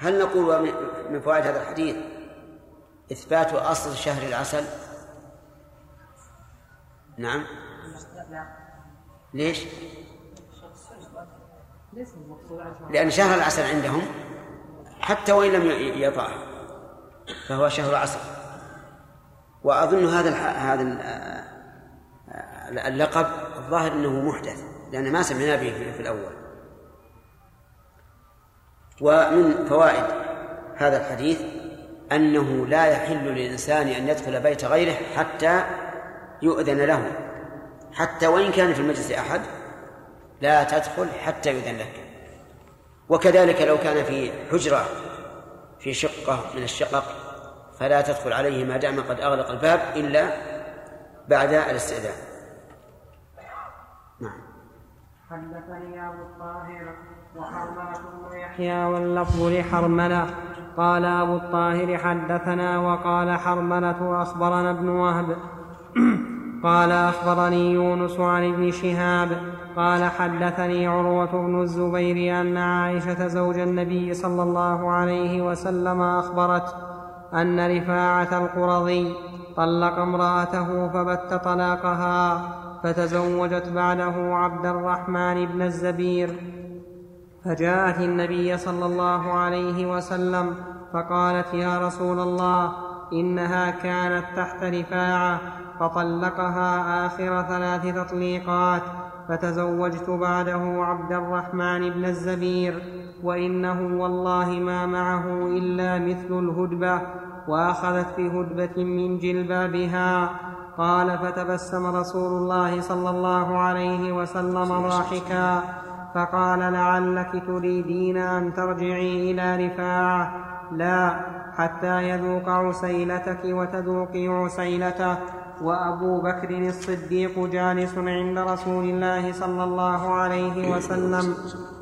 هل نقول من فوائد هذا الحديث إثبات أصل شهر العسل؟ نعم. ليش؟ لأن شهر العسل عندهم حتى وإن لم يطعه فهو شهر عسل. وأظن هذا هذا اللقب الظاهر أنه محدث لأن ما سمعنا به في الأول. ومن فوائد هذا الحديث أنه لا يحل للإنسان أن يدخل بيت غيره حتى يؤذن له. حتى وإن كان في المجلس أحد لا تدخل حتى يؤذن لك وكذلك لو كان في حجرة في شقة من الشقق فلا تدخل عليه ما دام قد أغلق الباب إلا بعد الاستئذان. نعم. حدثني أبو الطاهر وحرملة بن يحيى واللفظ لحرملة. قال أبو الطاهر حدثنا وقال حرملة أخبرنا ابن وهب. قال أخبرني يونس عن ابن شهاب. قال حدثني عروة بن الزبير أن عائشة زوج النبي صلى الله عليه وسلم أخبرت أن رفاعة القرظي طلق امرأته فبت طلاقها فتزوجت بعده عبد الرحمن بن الزبير. فجاءت النبي صلى الله عليه وسلم فقالت يا رسول الله إنها كانت تحت رفاعة فطلقها آخر ثلاث تطليقات فتزوجت بعده عبد الرحمن بن الزبير وإنه والله ما معه إلا مثل الهدبة وأخذت بهدبة من جلبابها. قال فتبسم رسول الله صلى الله عليه وسلم ضاحكا. فقال لعلك تريدين أن ترجعي إلى رفاعة. لا حتى يذوق عسيلتك وتذوقي عسيلته. وأبو بكر الصديق جالس عند رسول الله صلى الله عليه وسلم.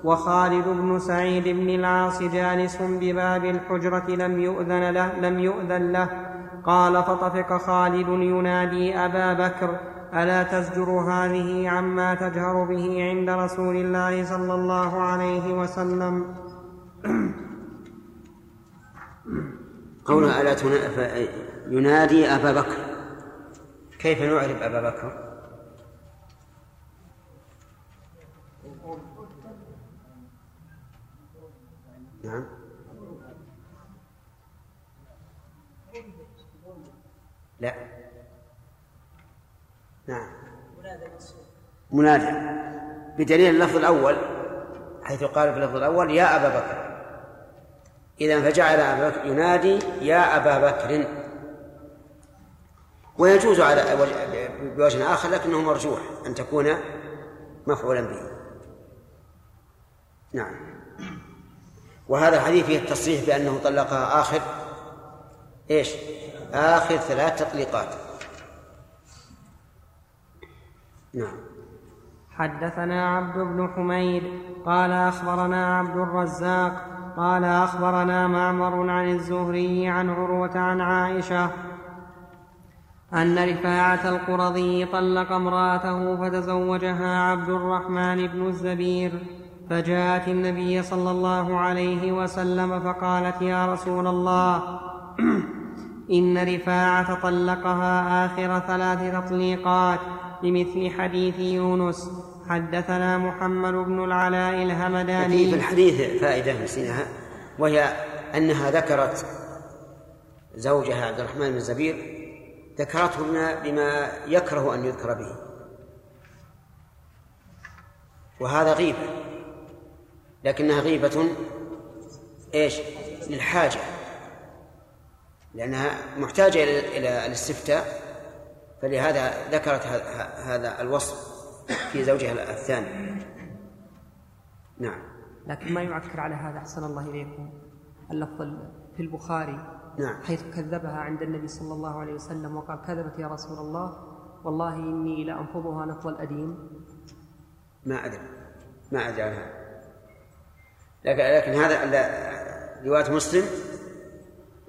وخالد بن سعيد بن العاص جالس بباب الحجرة لم يؤذن له لم يؤذن له. قال فطفق خالد ينادي أبا بكر. ألا تزجر هذه عما تجهر به عند رسول الله صلى الله عليه وسلم؟ قولها ألا ينادي أبا بكر. كيف نعرف أبا بكر؟ نعم. لا. نعم. منادى بدليل اللفظ الأول حيث قال في اللفظ الأول يا أبا بكر. إذا فجعل أبا بكر ينادي يا أبا بكر. ويجوز على بوجه آخر لكنه مرجوح أن تكون مفعولا به. نعم. وهذا الحديث فيه التصريح بأنه طلقها آخر. إيش؟ آخر ثلاث تطليقات. نعم. حدثنا عبد بن حميد قال أخبرنا عبد الرزاق قال أخبرنا معمر عن الزهري عن عروة عن عائشة أن رفاعة القرظي طلق امرأته فتزوجها عبد الرحمن بن الزبير فجاءت النبي صلى الله عليه وسلم فقالت يا رسول الله إن رفاعة طلقها آخر ثلاث تطليقات بمثل حديث يونس. حدثنا محمد بن العلاء الهمداني. في الحديث فائدة نسيناها وهي أنها ذكرت زوجها عبد الرحمن بن الزبير ذكرته بما, بما يكره أن يذكر به. وهذا غيبة. لكنها غيبة إيش؟ للحاجة. لأنها محتاجة إلى الاستفتاء. فلهذا ذكرت هذا الوصف في زوجها الثاني. نعم. لكن ما يعكر على هذا أحسن الله إليكم اللفظ في البخاري نعم. حيث كذبها عند النبي صلى الله عليه وسلم وقال كذبت يا رسول الله والله إني لأنفضها نفض الأديم. ما أدري. ما أدري عنها لكن, لكن هذا رواية مسلم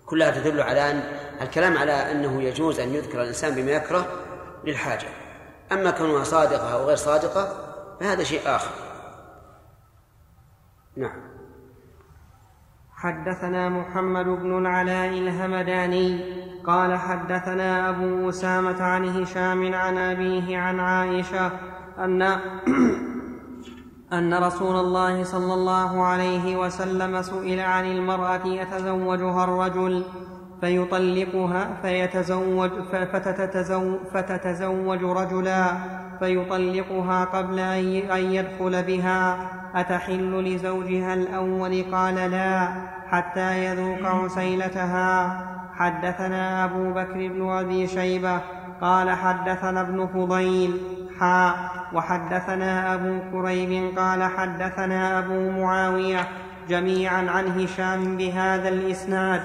كلها تدل على أن الكلام على أنه يجوز أن يذكر الإنسان بما يكره للحاجة. أما كونها صادقة أو غير صادقة فهذا شيء آخر. نعم. حدثنا محمد بن العلاء الهمداني قال حدثنا أبو أسامة عن هشام عن أبيه عن عائشة أن أن رسول الله صلى الله عليه وسلم سئل عن المرأة يتزوجها الرجل فيطلقها فيتزوج فتتزوج, فتتزوج رجلا فيطلقها قبل أن يدخل بها. أتحل لزوجها الأول؟ قال لا حتى يذوق عسيلتها. حدثنا أبو بكر بن أبي شيبة قال حدثنا ابن فضيل حا وحدثنا أبو كريب قال حدثنا أبو معاوية جميعا عن هشام بهذا الإسناد.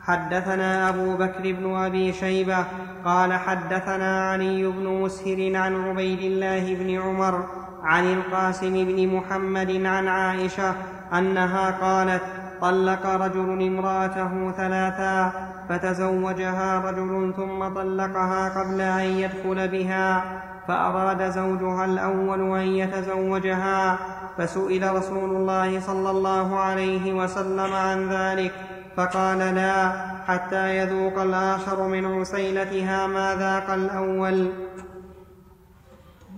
حدثنا أبو بكر بن أبي شيبة قال حدثنا علي بن مسهر عن عبيد الله بن عمر عن القاسم بن محمد عن عائشة أنها قالت طلق رجل امرأته ثلاثا فتزوجها رجل ثم طلقها قبل أن يدخل بها فأراد زوجها الأول أن يتزوجها فسئل رسول الله صلى الله عليه وسلم عن ذلك فقال لا حتى يذوق الآخر من عسيلتها ما ذاق الأول.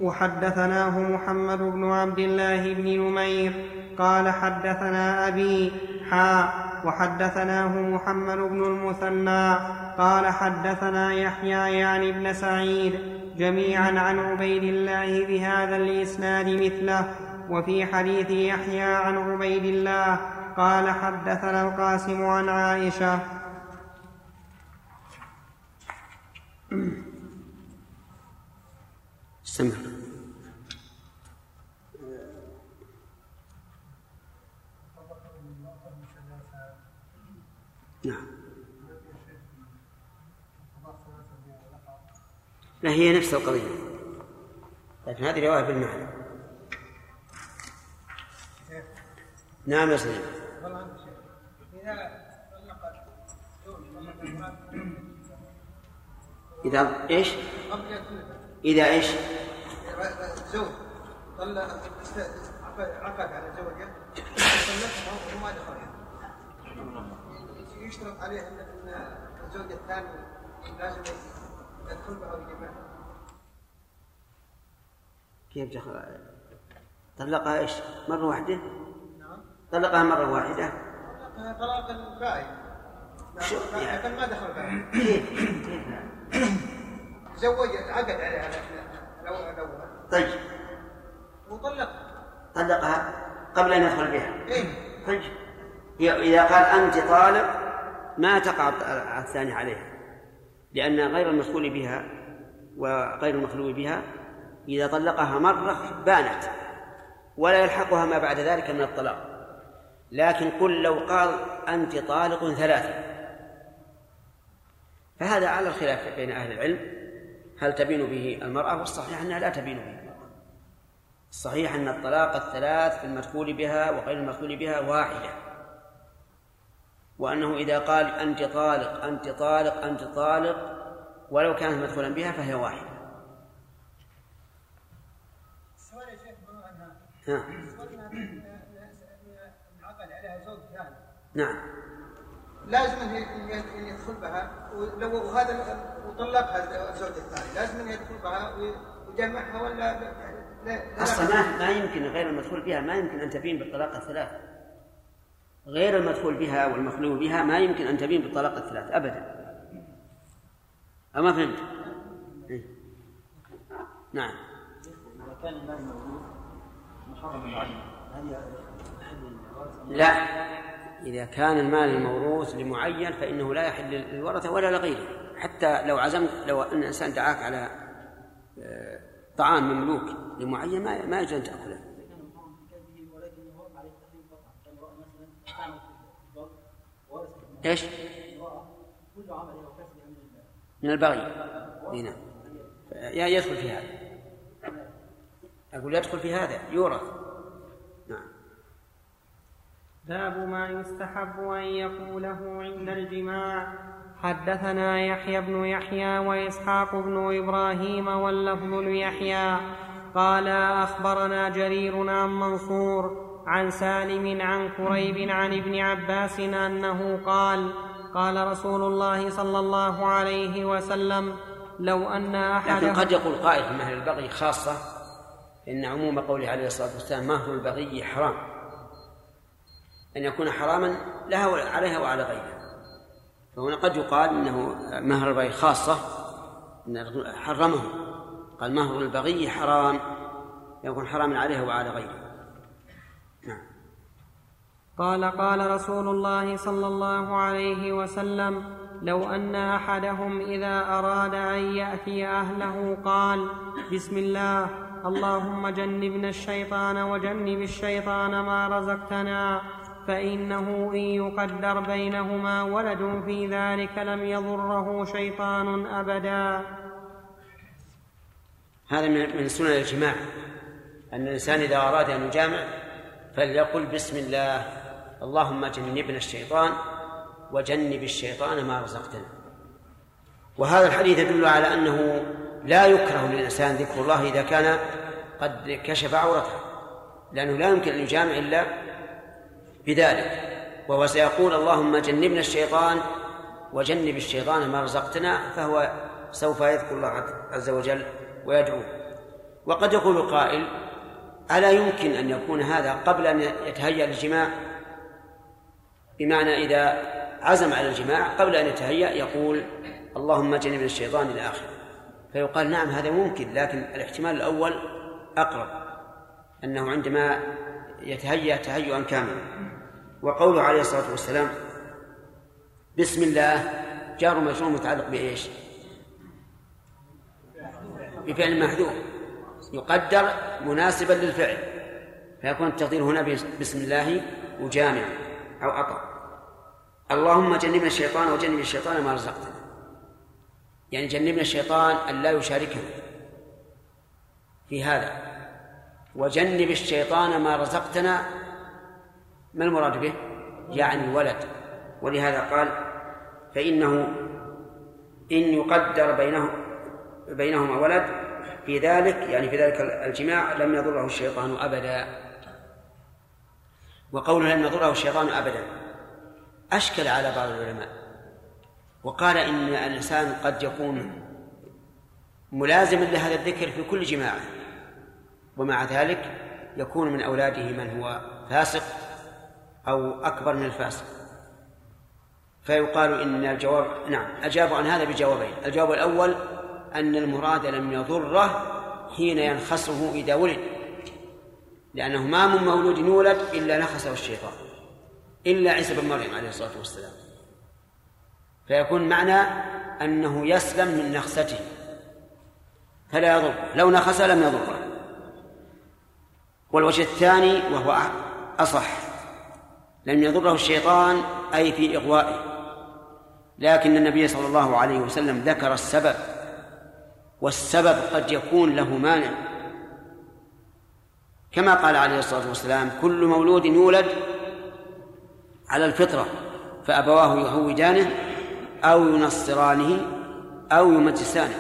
وحدثناه محمد بن عبد الله بن نمير قال حدثنا أبي حا وحدثناه محمد بن المثنى قال حدثنا يحيى يعني ابن سعيد جميعا عن عبيد الله بهذا الإسناد مثله وفي حديث يحيى عن عبيد الله قال حدثنا القاسم عن عائشة. استمع. لا هي نفس القضية لكن هذه رواية بالمعنى نعم يا سيدي إذا إيش؟ إذا إيش؟ زوج طلق عقد على زوجة طلقها وهو ما دخلها يشترط عليه أن الزوجة الثانية لازم كيف دخل طلقها إيش؟ مرة واحدة؟ نعم. طلقها مرة واحدة؟ طلقها طلاقا بائن لكن ما دخل بها كيف؟ كيف تزوج عقد عليها الأول طيب. وطلق طلقها قبل أن يدخل بها؟ إيه. طيب. إذا قال أنت طالق ما تقع الثاني عليها. لأن غير المدخول بها وغير المخلوق بها إذا طلقها مرة بانت ولا يلحقها ما بعد ذلك من الطلاق. لكن قل لو قال أنت طالق ثلاثة. فهذا على الخلاف بين أهل العلم. هل تبين به المرأة؟ والصحيح أنها لا تبين به الصحيح أن الطلاق الثلاث في المدخول بها وغير المدخول بها واحدة. وأنه إذا قال أنت طالق أنت طالق أنت طالق ولو كانت مدخولا بها فهي واحدة. السؤال يا شيخ. نعم. لازم أن يدخل بها ولو وهذا وطلقها الزوج الثاني لازم أن يدخل بها ويجمعها ولا لا؟ أصلا ما ما يمكن غير المدخول بها ما يمكن أن تبين بالطلاق الثلاث. غير المدخول بها والمخلوق بها ما يمكن أن تبين بالطلاق الثلاث ابدا. أما فهمت؟ إيه؟ نعم. إذا كان المال موجود محرم هل لا. إذا كان المال الموروث لمعين فإنه لا يحل للورثة ولا لغيره. حتى لو عزمت لو أن إنسان دعاك على آه، طعام مملوك لمعين ما ما يجوز أن تأكله. إيش؟ من البغي. نعم. يدخل في هذا. أقول يدخل في هذا يورث. باب ما يستحب أن يقوله عند الجماع. حدثنا يحيى بن يحيى وإسحاق بن إبراهيم واللفظ ليحيى قال أخبرنا جرير عن منصور. عن سالم عن كريب عن ابن عباس أنه قال قال رسول الله صلى الله عليه وسلم لو أن احد لكن قد يقول قائل في مهر البغي خاصة إن عموم قوله عليه الصلاة والسلام مهر البغي حرام. أن يكون حراما لها عليها وعلى غيرها فهنا قد يقال إنه مهر البغي خاصة إن حرمه. قال مهر البغي حرام يكون حراما عليها وعلى غيرها قال قال رسول الله صلى الله عليه وسلم لو أن أحدهم إذا أراد أن يأتي أهله قال بسم الله اللهم جنبنا الشيطان وجنب الشيطان ما رزقتنا فإنه إن يقدر بينهما ولد في ذلك لم يضره شيطان أبدا. هذا من سنن الجماع أن الإنسان إذا أراد أن يجامع فليقل بسم الله. اللهم جنبنا الشيطان وجنب الشيطان ما رزقتنا. وهذا الحديث يدل على أنه لا يكره للإنسان ذكر الله إذا كان قد كشف عورته لأنه لا يمكن أن يجامع إلا بذلك. وهو سيقول اللهم جنبنا الشيطان وجنب الشيطان ما رزقتنا فهو سوف يذكر الله عز وجل ويدعو وقد يقول قائل ألا يمكن أن يكون هذا قبل أن يتهيأ للجماع؟ بمعنى إذا عزم على الجماع قبل أن يتهيأ يقول اللهم جنب الشيطان إلى آخره. فيقال نعم هذا ممكن لكن الاحتمال الأول أقرب أنه عندما يتهيأ تهيئا كاملا. وقوله عليه الصلاة والسلام بسم الله جار مجرور متعلق بإيش؟ بفعل محذوف يقدر مناسبا للفعل فيكون التقدير هنا بسم الله وجامع أو أطع. اللهم جنبنا الشيطان وجنب الشيطان ما رزقتنا. يعني جنبنا الشيطان أن لا يشاركنا في هذا. وجنب الشيطان ما رزقتنا ما المراد به؟ يعني ولد. ولهذا قال فإنه إن يقدر بينه بينهما ولد في ذلك يعني في ذلك الجماع لم يضره الشيطان أبدا. وقوله لم يضره الشيطان أبدا. أشكل على بعض العلماء. وقال إن الإنسان قد يكون ملازما لهذا الذكر في كل جماعة. ومع ذلك يكون من أولاده من هو فاسق أو أكبر من الفاسق. فيقال إن الجواب نعم أجابوا عن هذا بجوابين. الجواب الأول أن المراد لم يضره حين ينخسه إذا ولد. لأنه ما من مولود يولد إلا نخسه الشيطان إلا عيسى بن مريم عليه الصلاة والسلام. فيكون معنى أنه يسلم من نخسته. فلا يضر لو نخس لم يضره. والوجه الثاني وهو أصح. لم يضره الشيطان أي في إغوائه. لكن النبي صلى الله عليه وسلم ذكر السبب والسبب قد يكون له مانع. كما قال عليه الصلاة والسلام كل مولود يولد على الفطرة فأبواه يهودانه أو ينصرانه أو يمجسانه.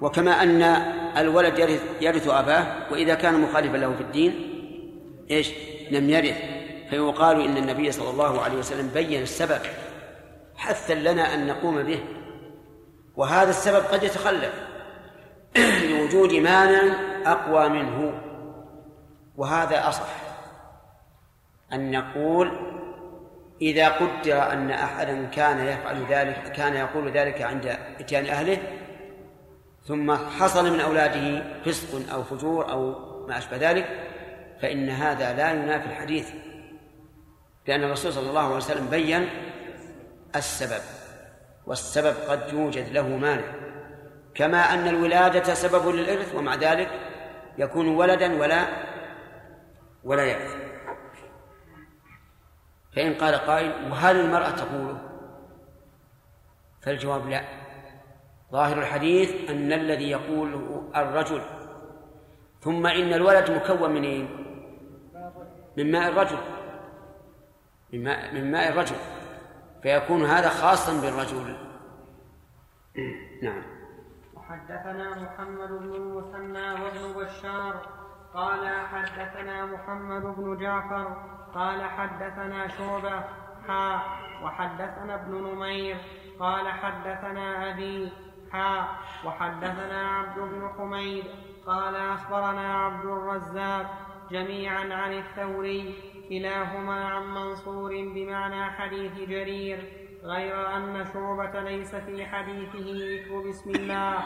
وكما أن الولد يرث, يرث أباه وإذا كان مخالفا له في الدين إيش؟ لم يرث. فيقال إن النبي صلى الله عليه وسلم بين السبب حثا لنا أن نقوم به. وهذا السبب قد يتخلف لوجود مانع أقوى منه. وهذا أصح أن نقول إذا قدر أن أحدا كان يفعل ذلك كان يقول ذلك عند إتيان أهله ثم حصل من أولاده فسق أو فجور أو ما أشبه ذلك فإن هذا لا ينافي الحديث لأن الرسول صلى الله عليه وسلم بين السبب والسبب قد يوجد له مانع كما أن الولادة سبب للإرث ومع ذلك يكون ولدا ولا ولا يرث فإن قال قائل وهل المرأة تقوله فالجواب لا. ظاهر الحديث أن الذي يقوله الرجل ثم إن الولد مكون من إيه؟ من ماء الرجل من ماء, من ماء الرجل فيكون هذا خاصا بالرجل. نعم. حدثنا محمد بن المثنى وابن بشار قال حدثنا محمد بن جعفر قال حدثنا شعبة حا وحدثنا ابن نمير قال حدثنا أبي حا وحدثنا عبد بن حميد قال أخبرنا عبد الرزاق جميعا عن الثوري كلاهما عن منصور بمعنى حديث جرير غير أن شعبة ليس في حديثه ذكر بسم الله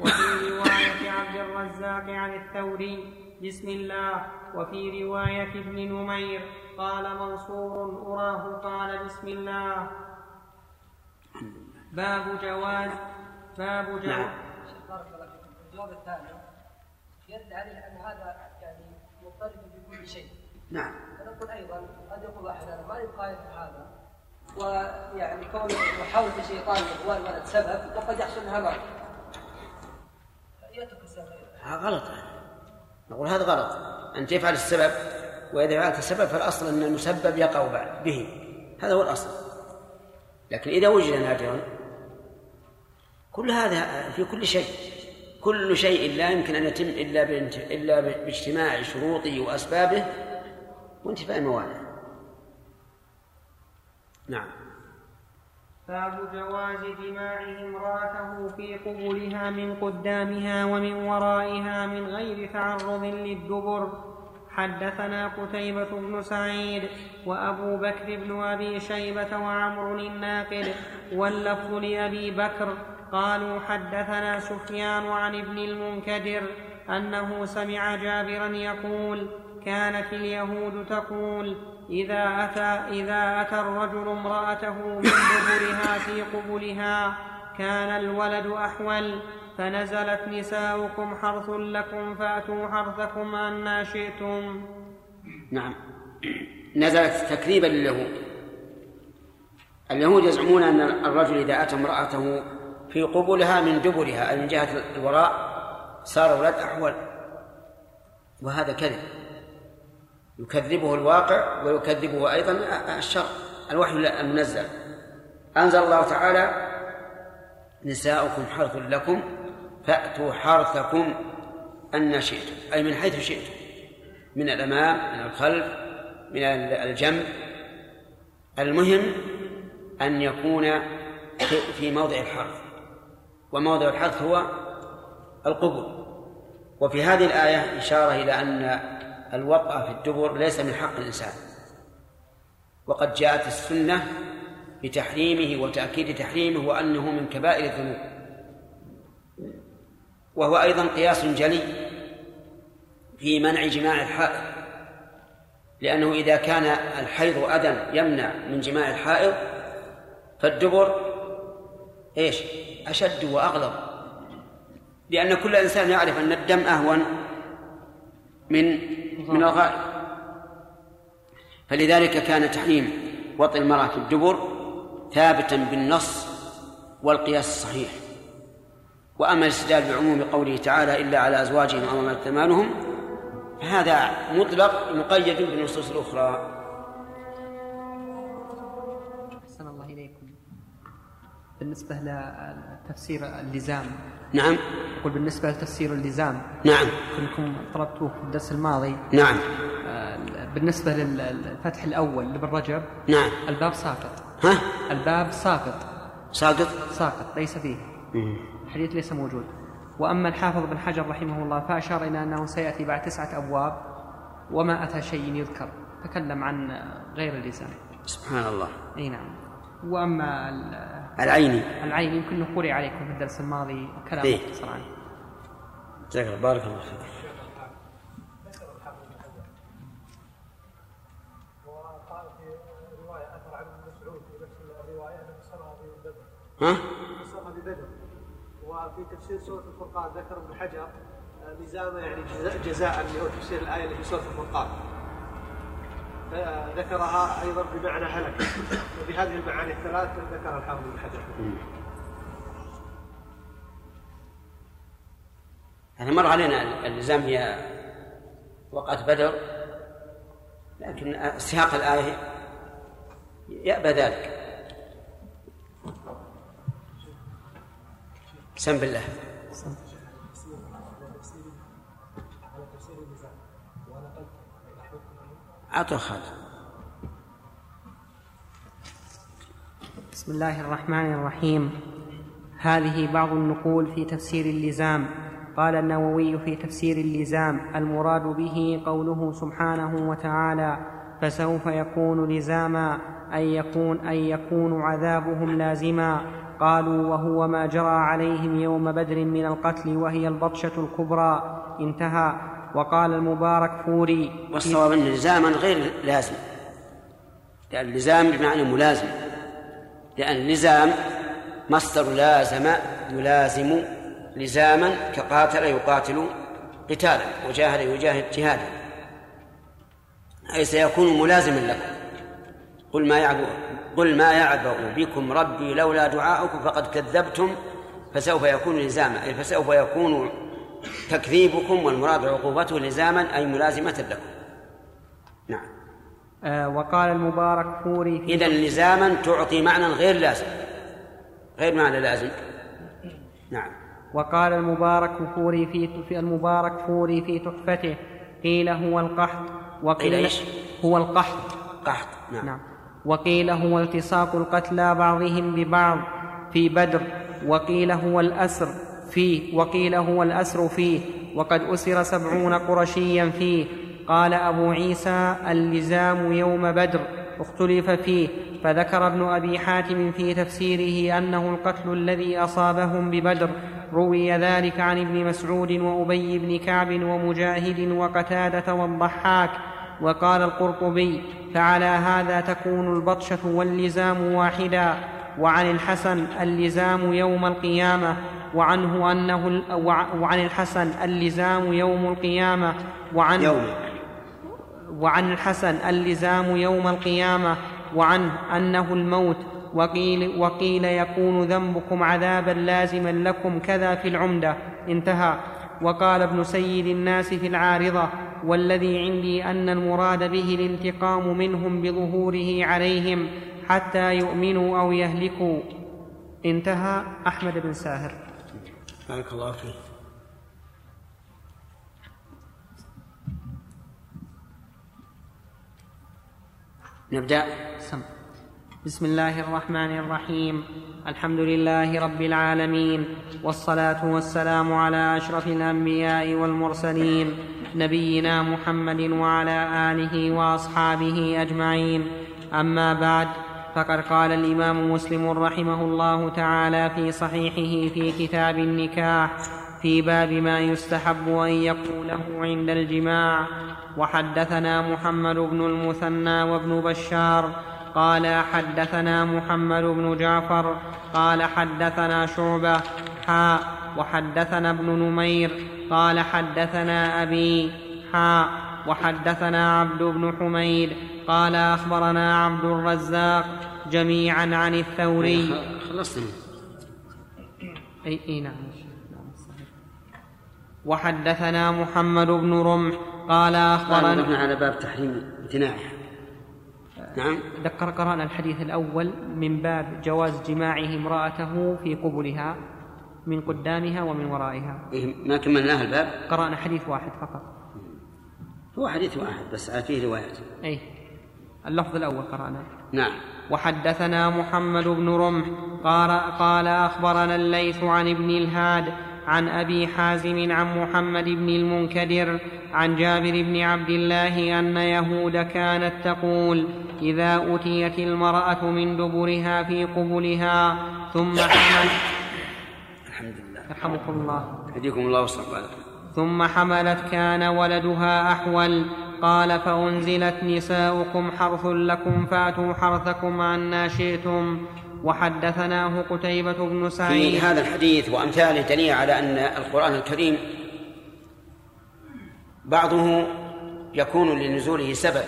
وفي رواية عبد الرزاق عن الثوري بسم الله. وفي رواية ابن نمير قال منصور أراه قال بسم الله. باب جواز باب جواز نعم. بارك الله فيكم. الجواب الثاني يدل عليه أن هذا يعني مضطرب في كل شيء. نعم. ونقول أيضا قد يقول احد ما يبقى هذا. ويعني كون محاولة الشيطان لاغواء الولد سبب وقد يحصل لها مرض يترك السبب هذا غلط. نقول هذا غلط. أن تفعل السبب وإذا فعلت السبب فالأصل أن المسبب يقع بعد به. هذا هو الأصل. لكن إذا وجد نادرا كل هذا في كل شيء. كل شيء لا يمكن أن يتم إلا إلا باجتماع شروطه وأسبابه وانتفاء الموانع. نعم. باب جواز جماع امرأته في قبلها من قدامها ومن ورائها من غير تعرض للدبر. حدثنا قتيبة بن سعيد وأبو بكر بن أبي شيبة وعمر الناقد واللفظ لأبي بكر. قالوا حدثنا سفيان عن ابن المنكدر أنه سمع جابرا يقول كانت اليهود تقول إذا أتى إذا أتى الرجل امرأته من دبرها في قبلها كان الولد أحول فنزلت نساؤكم حرث لكم فأتوا حرثكم أنا شئتم. نعم. نزلت تكذيبا لليهود. اليهود يزعمون أن الرجل إذا أتى امرأته في قبلها من دبرها أي من جهة الوراء صار ولد أحول. وهذا كذب. يكذبه الواقع ويكذبه أيضا الشرع الوحي المنزل. أنزل الله تعالى نساؤكم حرث لكم فأتوا حرثكم أن شئتم. أي من حيث شئتم. من الأمام من الخلف من الجنب المهم أن يكون في موضع الحرث. وموضع الحرث هو القبل وفي هذه الآية إشارة إلى أن الوطأ في الدبر ليس من حق الإنسان. وقد جاءت السنة بتحريمه وتأكيد تحريمه وأنه من كبائر الذنوب. وهو أيضا قياس جلي في منع جماع الحائض لأنه إذا كان الحيض أذى يمنع من جماع الحائض فالدبر إيش؟ أشد وأغلظ. لأن كل إنسان يعرف أن الدم أهون من من الغائب. فلذلك كان تحريم وطئ المرأة في الدبر ثابتا بالنص والقياس الصحيح. وأما الاستدلال بعموم قوله تعالى إلا على أزواجهم أو ما ائتمانهم فهذا مطلق مقيد بالنصوص الأخرى. أحسن الله إليكم. بالنسبة لتفسير اللزام نعم. أقول بالنسبة لتفسير اللزام نعم. كلكم طلبتوه في الدرس الماضي. نعم. آه، بالنسبة للفتح الأول لابن رجب نعم. الباب ساقط. ها؟ الباب ساقط. ساقط؟ ساقط ليس فيه. الحديث ليس موجود. وأما الحافظ بن حجر رحمه الله فأشار إلى أنه سيأتي بعد تسعة أبواب وما أتى شيء يذكر. تكلم عن غير اللسان سبحان الله. أي نعم. وأما ال- العيني العين يمكن قرئ عليكم في الدرس الماضي كلام إيه. مختصر عنه جزاك الله. بارك الله فيك. وقال في رواية أثر عن ابن مسعود في نفس الرواية أنه سرى ببدر ها؟ وفي تفسير سورة الفرقان ذكر ابن حجر آه، لزاما يعني جزاء, جزاء اللي هو تفسير الآية اللي في سورة الفرقان. آه، ذكرها أيضا بمعنى هلك. وبهذه المعاني الثلاث ذكر الحافظ ابن حجر. يعني مر علينا اللزام هي وقعة بدر لكن سياق الآية يأبى ذلك. سم بالله. أعطوا خالد بسم الله الرحمن الرحيم. هذه بعض النقول في تفسير اللزام. قال النووي في تفسير اللزام المراد به قوله سبحانه وتعالى فسوف يكون لزاما أن يكون أن يكون عذابهم لازما. قالوا وهو ما جرى عليهم يوم بدر من القتل وهي البطشة الكبرى. انتهى. وقال المبارك فوري. والصواب أن لزاما غير لازم. لأن اللزام بمعنى ملازم. لأن اللزام مصدر لازم يلازم لزاما كقاتل يقاتل قتالا وجاهد يجاهد جهادا. أي سيكون ملازما لكم. قل ما يعبأ قل ما يعبأ بكم ربي لولا دعاؤكم فقد كذبتم فسوف يكون لزاما أي فسوف يكون تكذيبكم والمراد عقوبته لزاما أي ملازمة لكم. نعم. آه وقال المبارك فوري في إذا لزاما تعطي معنى غير لازم. غير معنى لازم. نعم. وقال المبارك فوري في, في المبارك فوري في تحفته قيل هو القحط وقيل قيل إيش؟ هو القحط. قحط. نعم, نعم. وقيل هو التصاق القتلى بعضهم ببعض في بدر وقيل هو الأسر. فيه وقيل هو الأسر فيه وقد أسر سبعون قرشيا فيه. قال أبو عيسى اللزام يوم بدر اختلف فيه. فذكر ابن أبي حاتم في تفسيره أنه القتل الذي أصابهم ببدر. روي ذلك عن ابن مسعود وأبي بن كعب ومجاهد وقتادة والضحاك. وقال القرطبي فعلى هذا تكون البطشة واللزام واحدا. وعن الحسن اللزام يوم القيامة. وعنه أنه وعن الحسن اللزام يوم القيامة وعن يوم. وعن الحسن اللزام يوم القيامة وعنه أنه الموت. وقيل, وقيل يكون ذنبكم عذابا لازما لكم كذا في العمدة. انتهى. وقال ابن سيد الناس في العارضة والذي عندي أن المراد به الانتقام منهم بظهوره عليهم حتى يؤمنوا أو يهلكوا. انتهى. أحمد بن ساهر. بارك الله فيك. نبدأ. سم. بسم الله الرحمن الرحيم. الحمد لله رب العالمين. والصلاة والسلام على أشرف الأنبياء والمرسلين نبينا محمد وعلى آله وأصحابه أجمعين. أما بعد فقد قال الإمام مسلم رحمه الله تعالى في صحيحه في كتاب النكاح في باب ما يستحب أن يقوله عند الجماع. وحدثنا محمد بن المثنى وابن بشار. قال حدثنا محمد بن جعفر. قال حدثنا شعبة. حاء وحدثنا ابن نمير. قال حدثنا أبي. حاء وحدثنا عبد بن حميد. قال أخبرنا عبد الرزاق. جميعا عن الثوري. خلصنا. أي أي نعم. وحدثنا محمد بن رمح قال اخبرنا قال على باب تحريم امتناعها نعم. ذكر قرأنا الحديث الأول من باب جواز جماعة امرأته في قبلها من قدامها ومن ورائها. إيه ما كملناه الباب؟ قرأنا حديث واحد فقط. هو حديث واحد بس فيه روايات. أي اللفظ الأول قرأنا. نعم. وحدثنا محمد بن رمح قال, قال أخبرنا الليث عن ابن الهاد عن أبي حازم عن محمد بن المنكدر عن جابر بن عبد الله أن يهود كانت تقول إذا أتيت المرأة من دبرها في قبلها ثم حمل الحمد لله يرحمكم الله. يهديكم الله ثم حملت كان ولدها أحول قال فأنزلت نساؤكم حرث لكم فاتوا حرثكم عنا شئتم. وحدثناه قتيبة بن سعيد. في هذا الحديث وأمثاله دليل على أن القرآن الكريم بعضه يكون لنزوله سبب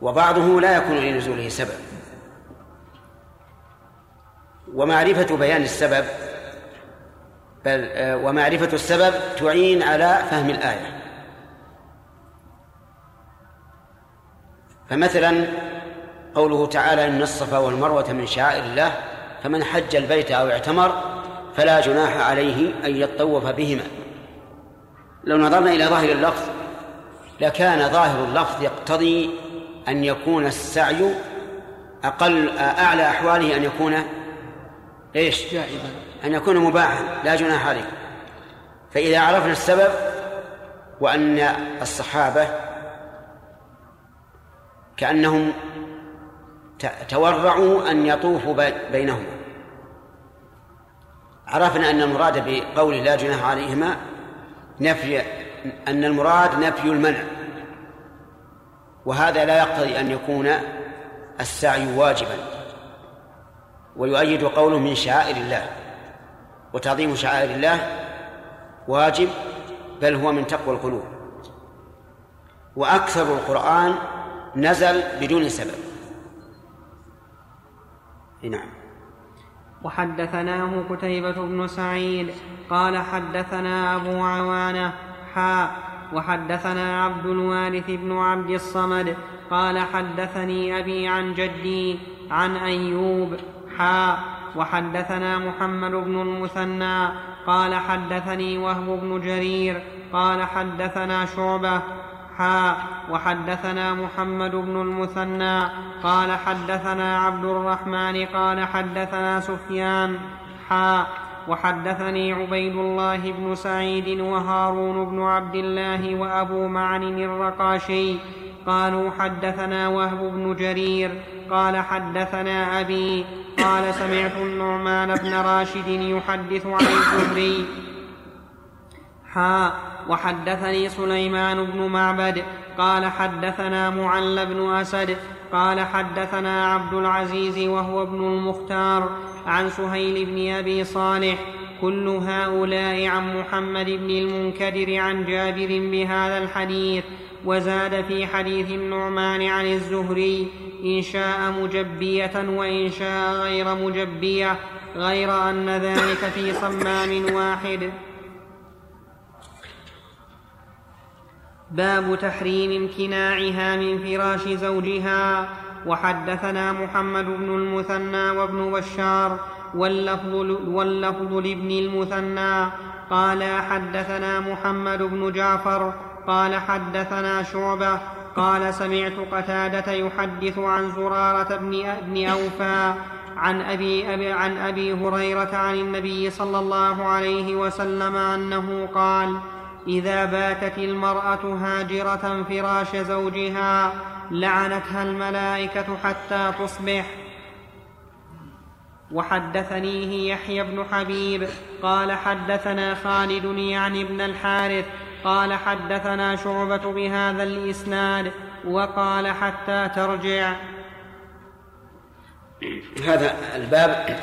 وبعضه لا يكون لنزوله سبب. ومعرفة بيان السبب بل ومعرفة السبب تعين على فهم الآية. فمثلا قوله تعالى إن الصفا والمروة من شعائر الله فمن حج البيت أو اعتمر فلا جناح عليه أن يطوف بهما. لو نظرنا إلى ظاهر اللفظ لكان ظاهر اللفظ يقتضي أن يكون السعي أقل أعلى أحواله أن يكون إيش؟ أن يكون مباحا لا جناح عليه. فإذا عرفنا السبب وأن الصحابة كأنهم تورعوا أن يطوفوا بينهما. عرفنا أن المراد بقوله لا جناح عليهما نفي أن المراد نفي المنع وهذا لا يقتضي أن يكون السعي واجبا. ويؤيد قوله من شعائر الله وتعظيم شعائر الله واجب بل هو من تقوى القلوب. وأكثر القرآن نزل بدون سبب. نعم. وحدثناه قتيبة بن سعيد قال حدثنا أبو عوانة حاء وحدثنا عبد الوارث بن عبد الصمد قال حدثني أبي عن جدي عن أيوب حاء وحدثنا محمد بن المثنى قال حدثني وهب بن جرير قال حدثنا شعبة حاء وحدثنا محمد بن المثنى قال حدثنا عبد الرحمن قال حدثنا سفيان حاء وحدثني عبيد الله بن سعيد وهارون بن عبد الله وأبو معن الرقاشي قالوا حدثنا وهب بن جرير قال حدثنا أبي قال سمعت النعمان بن راشد يحدث عن الزهري وحدثني سليمان بن معبد قال حدثنا معل بن أسد قال حدثنا عبد العزيز وهو ابن المختار عن سهيل بن أبي صالح كل هؤلاء عن محمد بن المنكدر عن جابر بهذا الحديث وزاد في حديث النعمان عن الزهري إن شاء مجبية وإن شاء غير مجبية غير أن ذلك في صمام واحد. باب تحريم امتناعها من فراش زوجها. وحدثنا محمد بن المثنى وابن بشار واللفظ, واللفظ لابن المثنى. قال حدثنا محمد بن جعفر قال حدثنا شعبة قال سمعت قتادة يحدث عن زرارة بن, ابن أوفى عن أبي, أبي عن أبي هريرة عن النبي صلى الله عليه وسلم أنه قال: إذا باتت المرأة هاجرة فراش زوجها لعنتها الملائكة حتى تصبح. وحدثنيه يحيى بن حبيب قال حدثنا خالد يعني ابن الحارث قال حدثنا شعبة بهذا الإسناد وقال حتى ترجع. هذا الباب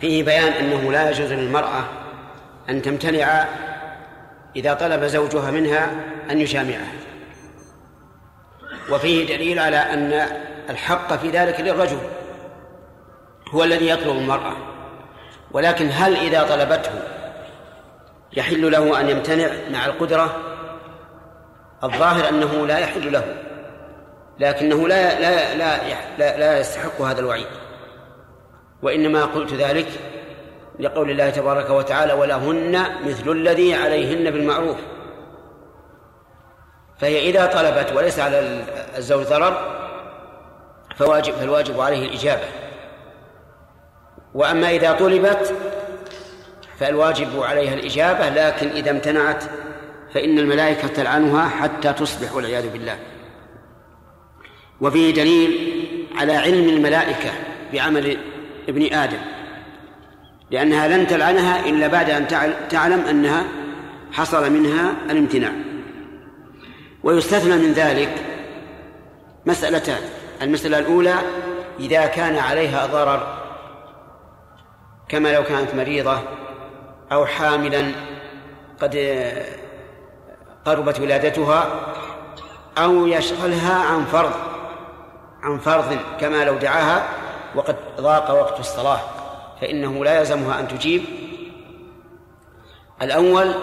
فيه بيان أنه لا يجوز للمرأة أن تمتنع إذا طلب زوجها منها أن يجامعها وفيه دليل على أن الحق في ذلك للرجل هو الذي يطلب المرأة. ولكن هل إذا طلبته يحل له أن يمتنع مع القدرة؟ الظاهر أنه لا يحل له لكنه لا لا لا لا, يستحق هذا الوعيد. وإنما قلت ذلك لقول الله تبارك وتعالى ولهن مثل الذي عليهن بالمعروف. فهي إذا طلبت وليس على الزوج ضرر فواجب فالواجب عليه الإجابة. وأما إذا طلبت فالواجب عليها الإجابة لكن إذا امتنعت فإن الملائكة تلعنها حتى تصبح والعياذ بالله. وفيه دليل على علم الملائكة بعمل ابن آدم. لأنها لن تلعنها إلا بعد أن تعلم أنها حصل منها الامتناع. ويستثنى من ذلك مسألتان. المسألة الأولى إذا كان عليها ضرر كما لو كانت مريضة أو حاملا قد قربت ولادتها أو يشغلها عن فرض عن فرض كما لو دعاها وقد ضاق وقت الصلاة. فإنه لا يلزمها أن تجيب الأول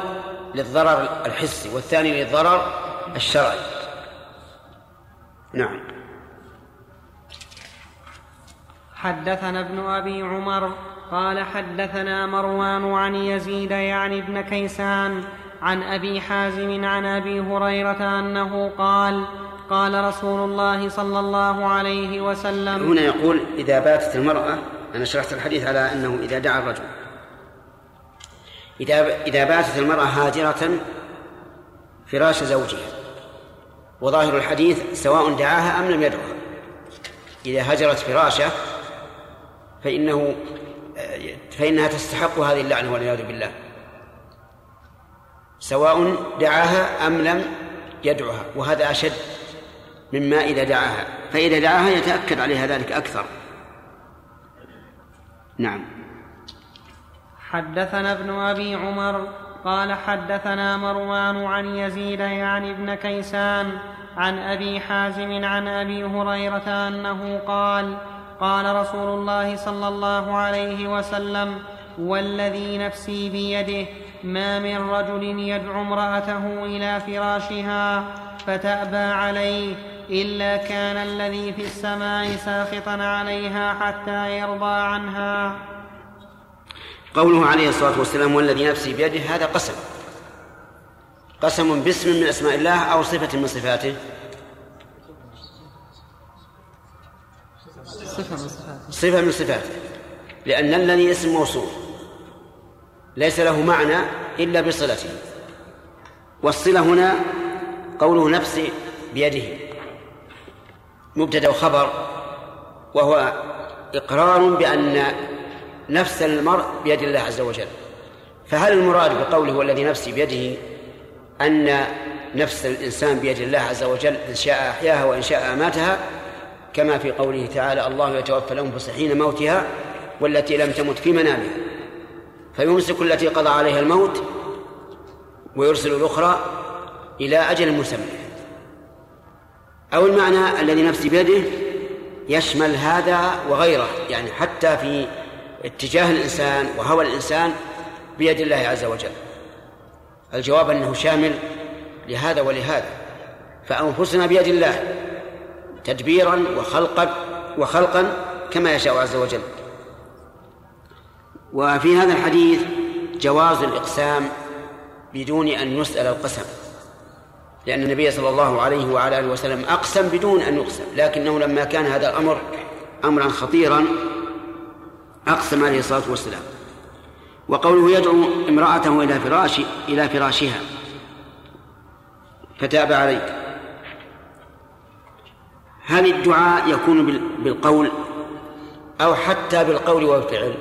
للضرر الحسي والثاني للضرر الشرعي. نعم. حدثنا ابن أبي عمر قال حدثنا مروان عن يزيد يعني ابن كيسان عن أبي حازم عن أبي هريرة أنه قال قال رسول الله صلى الله عليه وسلم هنا يقول إذا باتت المرأة أنا شرحت الحديث على أنه إذا دعا الرجل إذا إذا باتت المرأة هاجرة فراش زوجها وظاهر الحديث سواء دعاها أم لم يدعها إذا هجرت فراشه فإنه فإنها تستحق هذه اللعنة والعياذ بالله سواء دعاها أم لم يدعها وهذا أشد مما إذا دعاها فإذا دعاها يتأكد عليها ذلك أكثر. نعم. حدثنا ابن أبي عمر قال حدثنا مروان عن يزيد يعني ابن كيسان عن أبي حازم عن أبي هريرة أنه قال قال رسول الله صلى الله عليه وسلم والذي نفسي بيده ما من رجل يدعو امرأته إلى فراشها فتأبى عليه إلا كان الذي في السماء ساخطا عليها حتى يرضى عنها. قوله عليه الصلاة والسلام والذي نفسي بيده هذا قسم. قسم باسم من أسماء الله أو صفة من صفاته. صفة من صفاته. صفة من صفاته لأن الذي اسم موصول. ليس له معنى إلا بصلته. والصلة هنا قوله نفسي بيده. مبتدأ وخبر وهو إقرار بأن نفس المرء بيد الله عز وجل. فهل المراد بقوله والذي نفسي بيده أن نفس الإنسان بيد الله عز وجل إن شاء أحياها وإن شاء أماتها؟ كما في قوله تعالى الله يتوفى الأنفس حين موتها والتي لم تمت في منامها فيمسك التي قضى عليها الموت ويرسل الأخرى إلى أجل مسمى. أو المعنى الذي نفسي بيده يشمل هذا وغيره يعني حتى في اتجاه الإنسان وهوى الإنسان بيد الله عز وجل. الجواب أنه شامل لهذا ولهذا. فأنفسنا بيد الله تدبيرا وخلقا وخلقا كما يشاء عز وجل. وفي هذا الحديث جواز الإقسام بدون أن يسأل القسم. لأن النبي صلى الله عليه وعلى آله وسلم أقسم بدون أن يقسم لكنه لما كان هذا الأمر أمرا خطيرا أقسم عليه الصلاة والسلام. وقوله يدعو امرأته إلى فراش إلى فراشها. فتاب عليك. هل الدعاء يكون بالقول أو حتى بالقول والفعل؟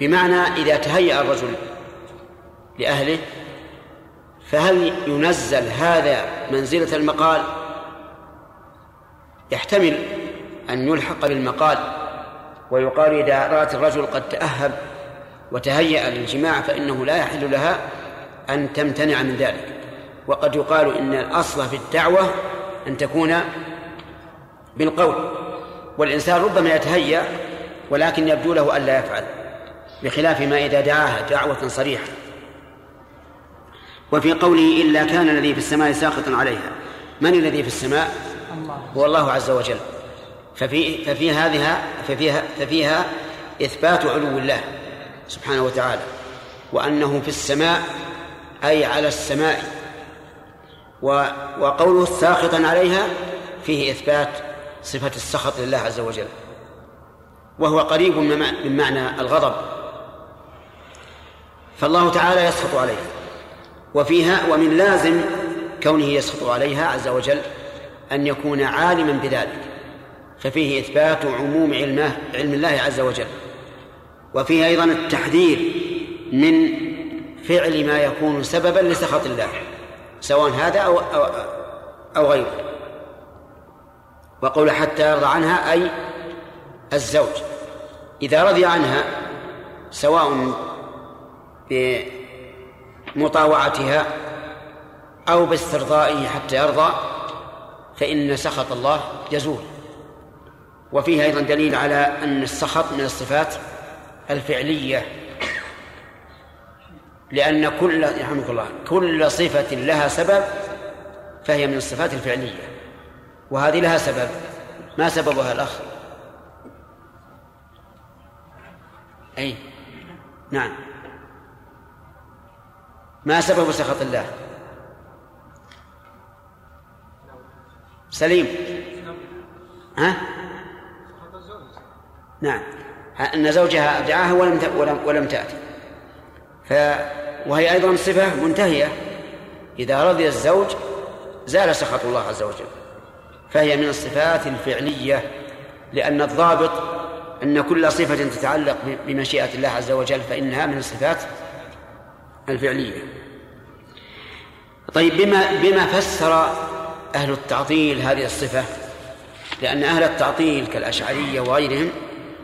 بمعنى إذا تهيأ الرجل لأهله فهل ينزل هذا منزلة المقال؟ يحتمل أن يلحق بالمقال ويقال إذا رأت الرجل قد تأهب وتهيأ للجماع فإنه لا يحل لها أن تمتنع من ذلك. وقد يقال إن الأصل في الدعوة أن تكون بالقول والإنسان ربما يتهيأ ولكن يبدو له ألا يفعل بخلاف ما إذا دعاها دعوة صريحة. وفي قوله إلا كان الذي في السماء ساخطا عليها. من الذي في السماء؟ هو الله عز وجل. ففي ففي هذه ففيها ففيها إثبات علو الله سبحانه وتعالى وأنه في السماء أي على السماء. وقوله ساخطا عليها فيه إثبات صفة السخط لله عز وجل. وهو قريب من معنى الغضب. فالله تعالى يسخط عليها وفيها ومن لازم كونه يسخط عليها عز وجل أن يكون عالما بذلك ففيه إثبات عموم علمه علم الله عز وجل وفيه أيضا التحذير من فعل ما يكون سببا لسخط الله سواء هذا أو أو, أو غيره. وقول حتى يرضى عنها أي الزوج إذا رضي عنها سواء بمطاوعتها أو باسترضائه حتى يرضى فإن سخط الله يزول. وفيه أيضا دليل على أن السخط من الصفات الفعلية لأن كل يرحمك الله كل صفة لها سبب فهي من الصفات الفعلية. وهذه لها سبب. ما سببها الأخ؟ أي. نعم. ما سبب سخط الله؟ سليم. ها؟ نعم. أن زوجها دعاها ولم ولم ولم تأتي. ف وهي أيضا صفة منتهية. إذا رضي الزوج زال سخط الله عز وجل. فهي من الصفات الفعلية لأن الضابط أن كل صفة تتعلق بمشيئة الله عز وجل فإنها من الصفات الفعلية. طيب بما بما فسر أهل التعطيل هذه الصفة لأن أهل التعطيل كالأشعرية وغيرهم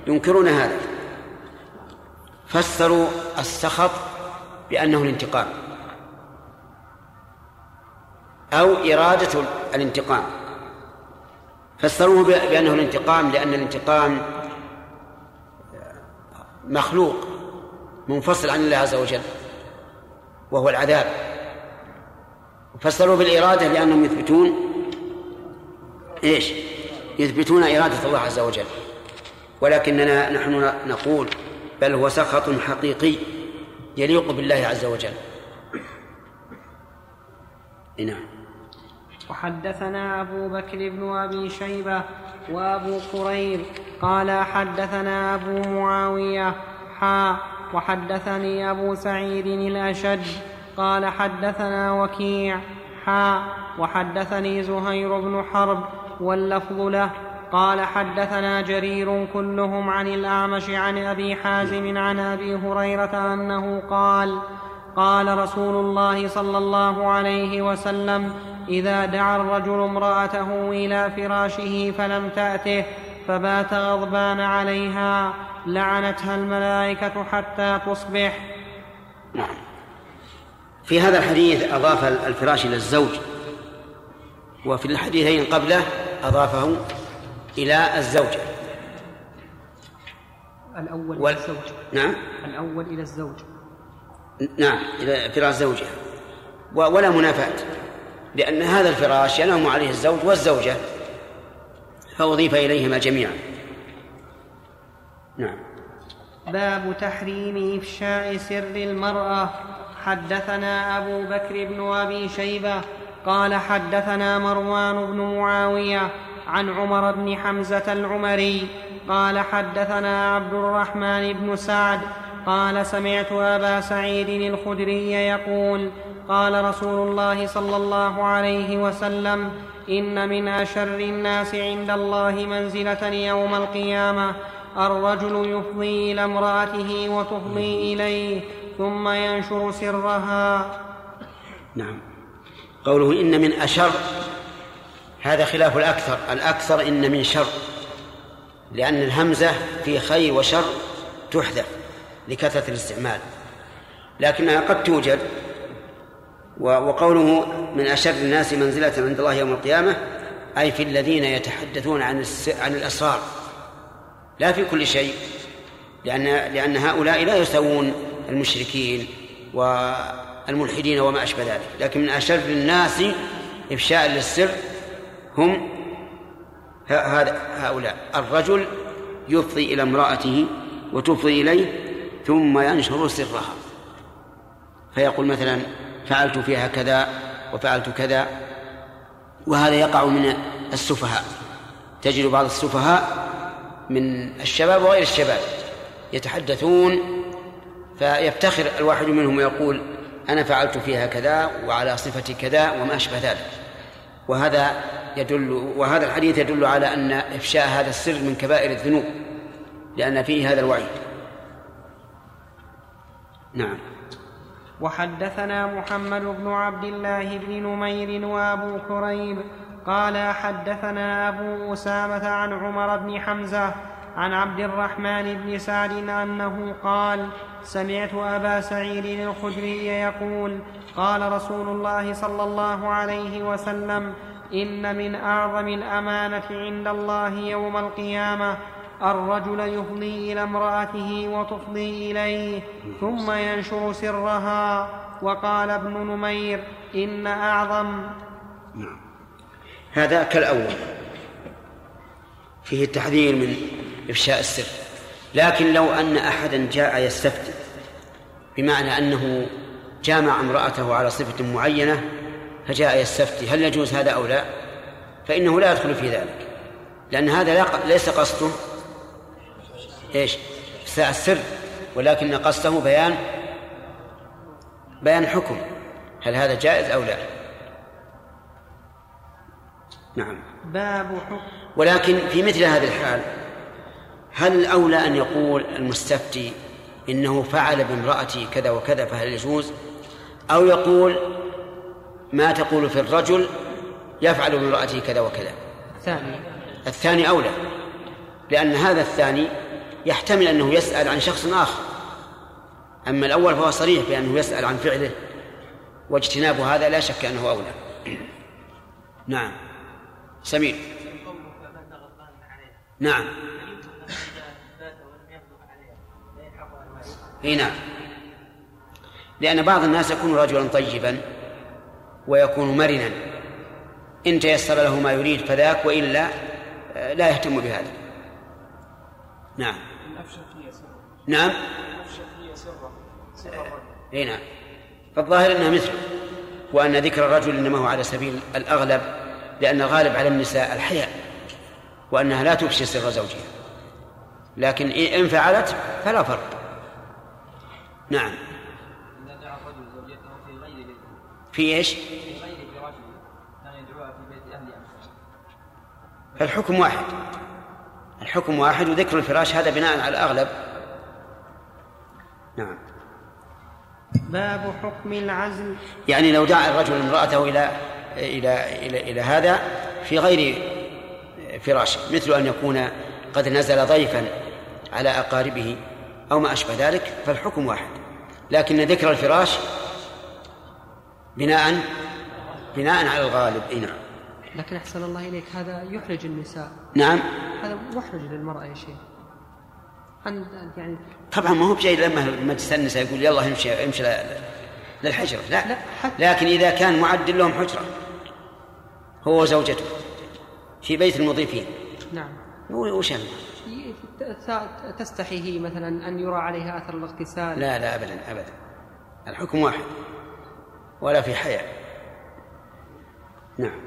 ينكرون هذا. فسروا السخط بأنه الانتقام أو إرادة الانتقام. فسروه بأنه الانتقام لأن الانتقام مخلوق منفصل عن الله عز وجل. وهو العذاب. فسروا بالإرادة لأنهم يثبتون إيش؟ يثبتون إرادة الله عز وجل. ولكننا نحن نقول بل هو سخط حقيقي يليق بالله عز وجل. نعم. وحدثنا أبو بكر بن أبي شيبة وأبو كريب قال حدثنا أبو معاوية حا وحدثني أبو سعيد الأشد قال حدثنا وكيع حا وحدثني زهير بن حرب واللفظ له قال حدثنا جرير كلهم عن الأعمش عن أبي حازم عن أبي هريرة أنه قال قال رسول الله صلى الله عليه وسلم إذا دعا الرجل امرأته إلى فراشه فلم تأته فبات غضبان عليها لعنتها الملائكة حتى تصبح. نعم. في هذا الحديث أضاف الفراش إلى الزوج وفي الحديثين قبله أضافه إلى الزوجه الأول وال... إلى الزوج. نعم. الأول إلى الزوج. نعم إلى فراش زوجها. ولا منافاة لأن هذا الفراش ينام عليه الزوج والزوجة فأضيف إليهما جميعا. نعم. باب تحريم إفشاء سر المرأة. حدثنا أبو بكر بن أبي شيبة قال حدثنا مروان بن معاوية عن عمر بن حمزة العمري قال حدثنا عبد الرحمن بن سعد قال سمعت أبا سعيد الخدري يقول قال رسول الله صلى الله عليه وسلم إن من أشر الناس عند الله منزلة يوم القيامة الرجل يفضي إلى امرأته وتفضي إليه ثم ينشر سرها. نعم. قوله إن من أشر هذا خلاف الأكثر. الأكثر إن من شر لأن الهمزة في خير وشر تحذف لكثرة الاستعمال. لكنها قد توجد وقوله من أشر الناس منزلة عند الله يوم القيامة أي في الذين يتحدثون عن عن الأسرار. لا في كل شيء لأن لأن هؤلاء لا يسوون المشركين والملحدين وما أشبه ذلك لكن من أشر الناس إفشاء للسر هم هؤلاء. الرجل يفضي إلى امرأته وتفضي إليه ثم ينشر سرها. فيقول مثلا فعلت فيها كذا وفعلت كذا وهذا يقع من السفهاء. تجد بعض السفهاء من الشباب وغير الشباب يتحدثون فيفتخر الواحد منهم ويقول أنا فعلت فيها كذا وعلى صفة كذا وما أشبه ذلك. وهذا يدل وهذا الحديث يدل على أن إفشاء هذا السر من كبائر الذنوب لأن فيه هذا الوعيد. نعم. وحدثنا محمد بن عبد الله بن نمير وأبو كريب قال حدثنا أبو أسامة عن عمر بن حمزة عن عبد الرحمن بن سعد أنه قال سمعت أبا سعيد الخدري يقول قال رسول الله صلى الله عليه وسلم إن من أعظم الأمانة عند الله يوم القيامة الرجل يفضي إلى امرأته وتفضي إليه ثم ينشر سرها. وقال ابن نمير إن أعظم نعم. هذا كالأول. فيه التحذير من إفشاء السر. لكن لو أن أحدا جاء يستفتي بمعنى أنه جامع امرأته على صفة معينة فجاء يستفتي هل يجوز هذا أو لا؟ فإنه لا يدخل في ذلك. لأن هذا ليس قصده. إيش؟ السر. ولكن قصده بيان بيان حكم. هل هذا جائز أو لا؟ نعم. باب حكم. ولكن في مثل هذه الحال هل الأولى أن يقول المستفتي إنه فعل بامرأتي كذا وكذا فهل يجوز؟ أو يقول ما تقول في الرجل يفعل بامرأته كذا وكذا؟ الثاني الثاني أولى لأن هذا الثاني يحتمل أنه يسأل عن شخص آخر. أما الأول فهو صريح بأنه يسأل عن فعله واجتناب هذا لا شك أنه أولى. نعم. سمير. نعم. إي نعم. لأن بعض الناس يكون رجلا طيبا ويكون مرنا. إن تيسر له ما يريد فذاك وإلا آه، لا يهتم بهذا. نعم. نعم. إي نعم. فالظاهر إنها مثله وأن ذكر الرجل إنما هو على سبيل الأغلب لأن الغالب على النساء الحياء وأنها لا تفشي سر زوجها. لكن ان فعلت فلا فرق. نعم. في إيش؟ الحكم واحد. الحكم واحد وذكر الفراش هذا بناء على الأغلب. نعم. باب حكم العزل. يعني لو دعا الرجل امرأته إلى إلى إلى إلى هذا في غير فراشه مثل أن يكون قد نزل ضيفا على أقاربه أو ما أشبه ذلك فالحكم واحد. لكن ذكر الفراش بناء بناء على الغالب إي نعم. لكن أحسن الله إليك هذا يحرج النساء. نعم. هذا محرج للمرأة يا شيخ. يعني طبعا ما هو بشيء لما مجلس النساء يقول يلا امشي امشي ل- للحجرة لا, لا، لكن إذا كان معد لهم حجرة هو وزوجته في بيت المضيفين. نعم. وش تستحي هي مثلا أن يرى عليها أثر الاغتسال؟ لا لا أبدا أبدا. الحكم واحد ولا في حياة. نعم.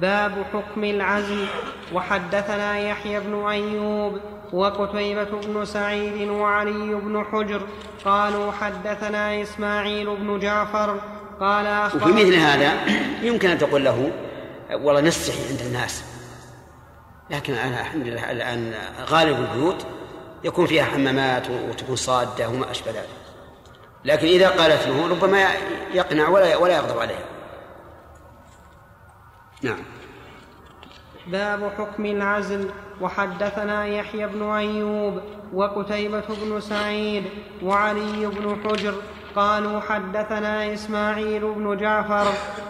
باب حكم العزل وحدثنا يحيى بن أيوب وقتيبة بن سعيد وعلي بن حجر قالوا حدثنا إسماعيل بن جعفر قال وفي مثل هذا يمكن أن تقول له والله نستحي عند الناس. لكن أنا الحمد لله الآن غالب البيوت يكون فيها حمامات وتكون صادة وما أشبه ذلك. لكن إذا قالت له ربما يقنع ولا ولا يغضب عليها. نعم. باب حكم العزل. وحدثنا يحيى بن أيوب وقتيبة بن سعيد وعلي بن حجر قالوا حدثنا إسماعيل بن جعفر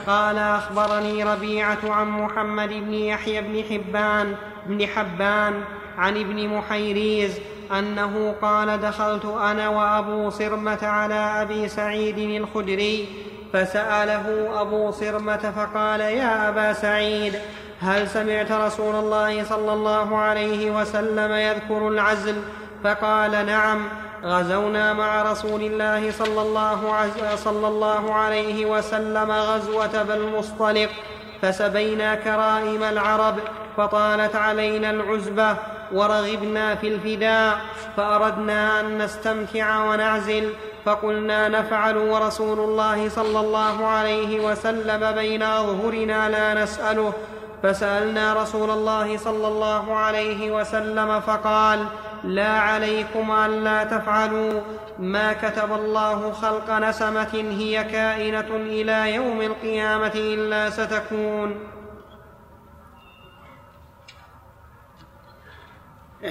قال أخبرني ربيعة عن محمد بن يحيى بن حبان بن حبان عن ابن محيريز أنه قال دخلت أنا وأبو صرمة على أبي سعيد الخدري فسأله أبو صرمة فقال يا أبا سعيد هل سمعت رسول الله صلى الله عليه وسلم يذكر العزل؟ فقال نعم غزونا مع رسول الله صلى الله, عز صلى الله عليه وسلم غزوة بالمصطلق فسبينا كرائم العرب فطالت علينا العزبة ورغبنا في الفداء فأردنا أن نستمتع ونعزل فقلنا نفعل ورسول الله صلى الله عليه وسلم بين أظهرنا لا نسأله فسألنا رسول الله صلى الله عليه وسلم فقال لا عليكم ألا تفعلوا ما كتب الله خلق نسمة هي كائنة إلى يوم القيامة إلا ستكون.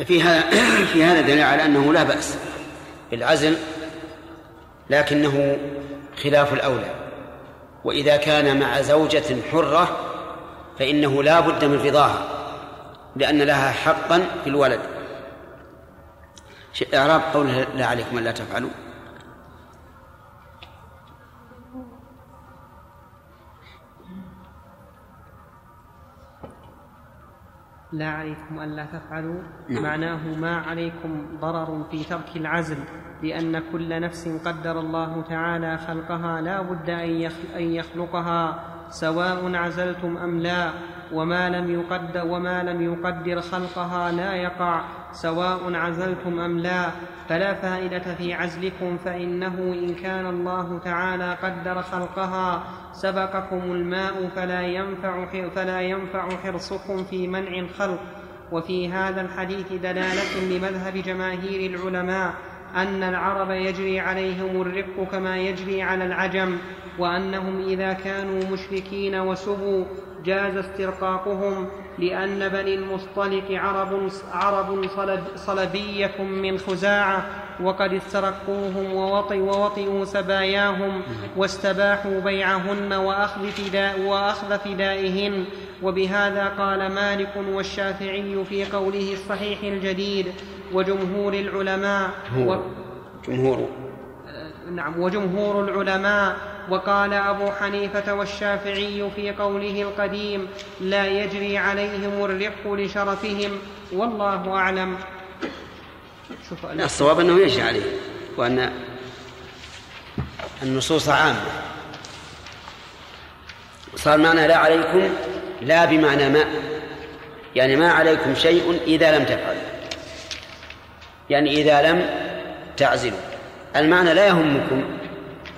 في هذا في هذا دليل على أنه لا بأس بالعزل لكنه خلاف الأولى. وإذا كان مع زوجة حرة فإنه لا بد من رضاها لأن لها حقا في الولد. إعراب قوله لا عليكم الا تفعلوا. لا عليكم ألا تفعلوا. نعم. معناه ما عليكم ضرر في ترك العزل لأن كل نفس قدر الله تعالى خلقها لا بد أن يخلقها سواء عزلتم أم لا. وما لم يقدر وما لم يقدر خلقها لا يقع. سواء عزلتم أم لا فلا فائدة في عزلكم فإنه إن كان الله تعالى قدر خلقها سبقكم الماء فلا ينفع فلا ينفع حرصكم في منع الخلق. وفي هذا الحديث دلالة لمذهب جماهير العلماء أن العرب يجري عليهم الرق كما يجري على العجم. وأنهم إذا كانوا مشركين وسبوا جاز استرقاقهم لأن بني المصطلق عرب عرب صلب صلبية من خزاعة وقد استرقوهم ووطئ ووطئوا سباياهم واستباحوا بيعهن وأخذ, فداء وأخذ فدائهن. وبهذا قال مالك والشافعي في قوله الصحيح الجديد وجمهور العلماء هو. جمهور. نعم وجمهور العلماء وقال أبو حنيفة والشافعي في قوله القديم لا يجري عليهم الرق لشرفهم والله أعلم. الصواب أنه يجري عليه وأن النصوص عامة. صار معنى لا عليكم لا بمعنى ما يعني ما عليكم شيء إذا لم تفعلوا. يعني إذا لم تعزلوا. المعنى لا يهمكم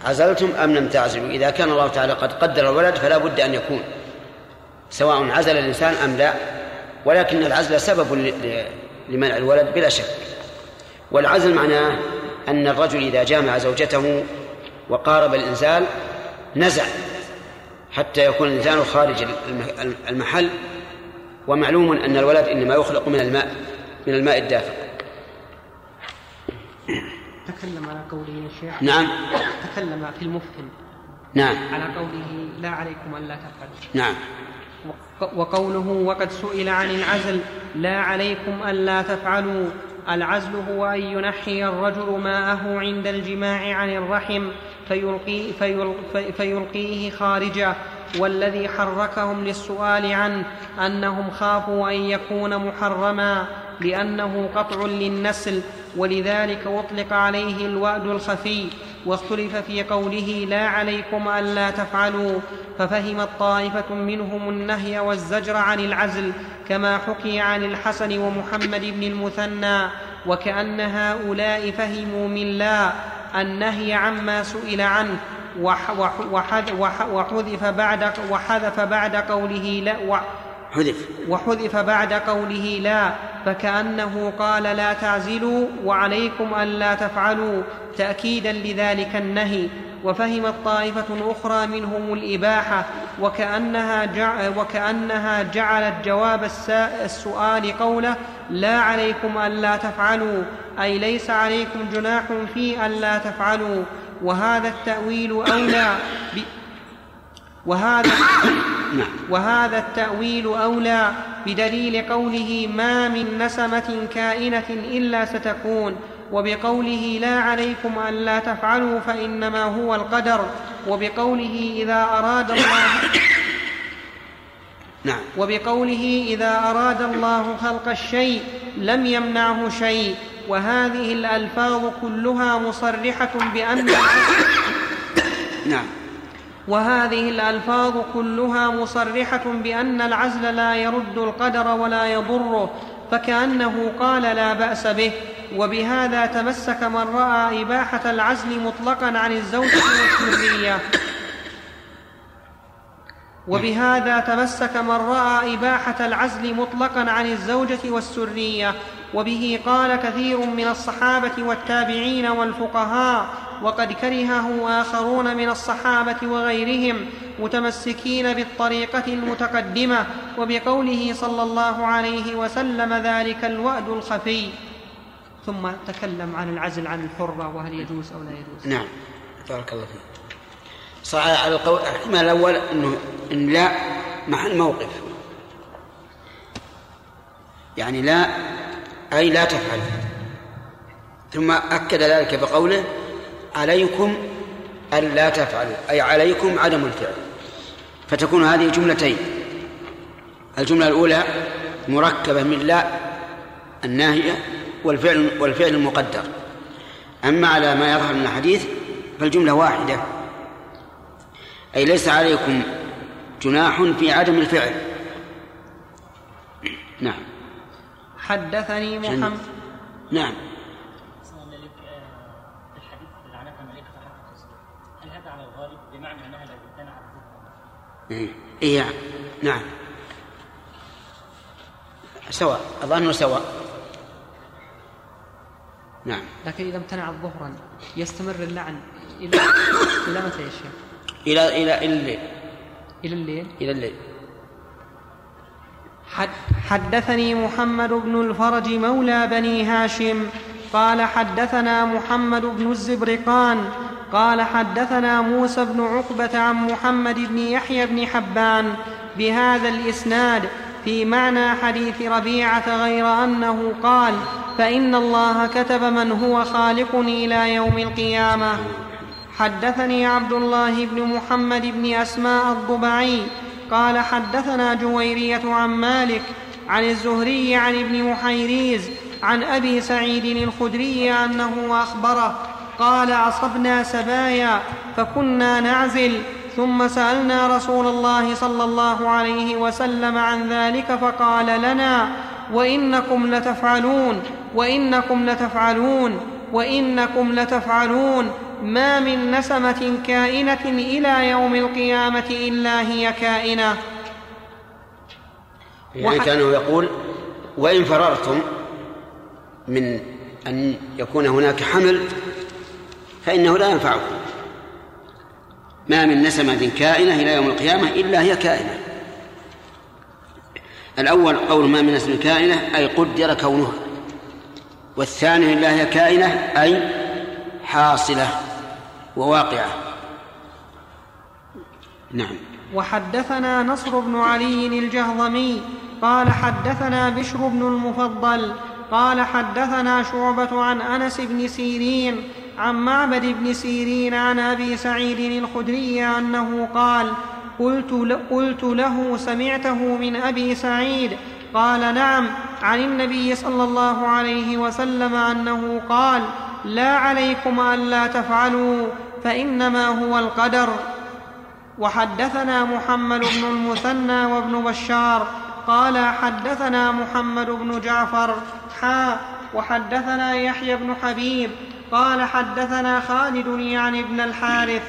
عزلتم أم لم تعزلوا؟ إذا كان الله تعالى قد قدر الولد فلا بد أن يكون. سواء عزل الإنسان أم لا. ولكن العزل سبب لمنع الولد بلا شك. والعزل معناه أن الرجل إذا جامع زوجته وقارب الإنزال نزع حتى يكون الإنسان خارج الم- المحل. ومعلوم أن الولد إنما يخلق من الماء من الماء الدافق تكلم على قوله يا شيخ. نعم. تكلم في المفهم نعم. على قوله لا عليكم ألا تفعلوا. نعم. وق- وقوله وقد سئل عن العزل لا عليكم ألا تفعلوا. العزل هو أن ينحي الرجل ماءه عند الجماع عن الرحم فيلقي فيل في- فيلقيه خارجه. والذي حركهم للسؤال عنه أنهم خافوا أن يكون محرما. لأنه قطع للنسل ولذلك أطلق عليه الوأد الخفي واختلف في قوله لا عليكم ألا تفعلوا ففهمت طائفة منهم النهي والزجر عن العزل كما حكي عن الحسن ومحمد بن المثنى. وكأن هؤلاء فهموا من لا النهي عما سئل عنه وح وح وحذ وح وحذف بعد وحذف بعد قوله لا حذف. وحذف بعد قوله لا فكأنه قال لا تعزلوا وعليكم ألا تفعلوا تأكيدا لذلك النهي. وفهمت طائفة أخرى منهم الإباحة وكأنها, جع وكأنها جعلت جواب السؤال قوله لا عليكم ألا تفعلوا أي ليس عليكم جناح في ألا تفعلوا. وهذا التأويل أولى وهذا نعم. وهذا التأويل أولى بدليل قوله ما من نسمة كائنة إلا ستكون وبقوله لا عليكم ألا تفعلوا فإنما هو القدر وبقوله إذا أراد الله نعم. وبقوله إذا أراد الله خلق الشيء لم يمنعه شيء وهذه الألفاظ كلها مصرحة بأن نعم. وهذه الألفاظ كلها مصرحة بأن العزل لا يرد القدر ولا يضره فكأنه قال لا بأس به. وبهذا تمسك من رأى إباحة العزل مطلقا عن الزوجة والذرية وبهذا تمسك من رأى إباحة العزل مطلقا عن الزوجة والسرية. وبه قال كثير من الصحابة والتابعين والفقهاء وقد كرهه آخرون من الصحابة وغيرهم متمسكين بالطريقة المتقدمة وبقوله صلى الله عليه وسلم ذلك الوأد الخفي. ثم تكلم عن العزل عن الحرة وهل يجوز أو لا يجوز. نعم. بارك الله فيك. صح على القول الاحتمال الأول إنه إن لا محل موقف. يعني لا أي لا تفعل. ثم أكد ذلك بقوله عليكم الا تفعلوا أي عليكم عدم الفعل. فتكون هذه جملتين. الجملة الأولى مركبة من لا الناهية والفعل والفعل المقدر. أما على ما يظهر من الحديث فالجملة واحدة. أي ليس عليكم جناح في عدم الفعل. نعم. حدثني محمد. نعم. الحديث لعنتها ملائكة حق التصديق هل هذا على الغالب بمعنى انها لو امتنعت إيه. إيه نعم. سواء أظن سواء. نعم. لكن إذا امتنع ظهرا يستمر اللعن إلى إلى متى يا شيخ؟ إلى إلى إلى الليل. إلى الليل؟ إلى الليل. حد حدثني محمد بن الفرج مولى بني هاشم. قال حدثنا محمد بن الزبرقان. قال حدثنا موسى بن عقبة عن محمد بن يحيى بن حبان بهذا الإسناد في معنى حديث ربيعة غير أنه قال فإن الله كتب من هو خالقني إلى يوم القيامة. حدثني عبد الله بن محمد بن أسماء الضبعي قال حدثنا جويرية عن مالك عن الزهري عن ابن محيريز عن أبي سعيد الخدري أنه أخبره قال أصبنا سبايا فكنا نعزل ثم سألنا رسول الله صلى الله عليه وسلم عن ذلك فقال لنا وإنكم لتفعلون وإنكم لتفعلون وإنكم لتفعلون. ما من نسمة كائنة إلى يوم القيامة إلا هي كائنة. يعني كانه يقول وإن فررتم من أن يكون هناك حمل فإنه لا ينفعكم. ما من نسمة كائنة إلى يوم القيامة إلا هي كائنة. الأول قول ما من نسمة كائنة أي قدر كونها والثاني إلا هي كائنة أي حاصلة. وواقعة. نعم. وحدثنا نصر بن علي الجهضمي قال حدثنا بشر بن المفضل قال حدثنا شعبة عن أنس بن سيرين عن معبد بن سيرين عن أبي سعيد الخدري أنه قال قلت, قلت له سمعته من أبي سعيد قال نعم عن النبي صلى الله عليه وسلم أنه قال لا عليكم ألا تفعلوا. فإنما هو القدر. وحدثنا محمد بن المثنى وابن بشار قال حدثنا محمد بن جعفر حا وحدثنا يحيى بن حبيب قال حدثنا خالد يعني ابن الحارث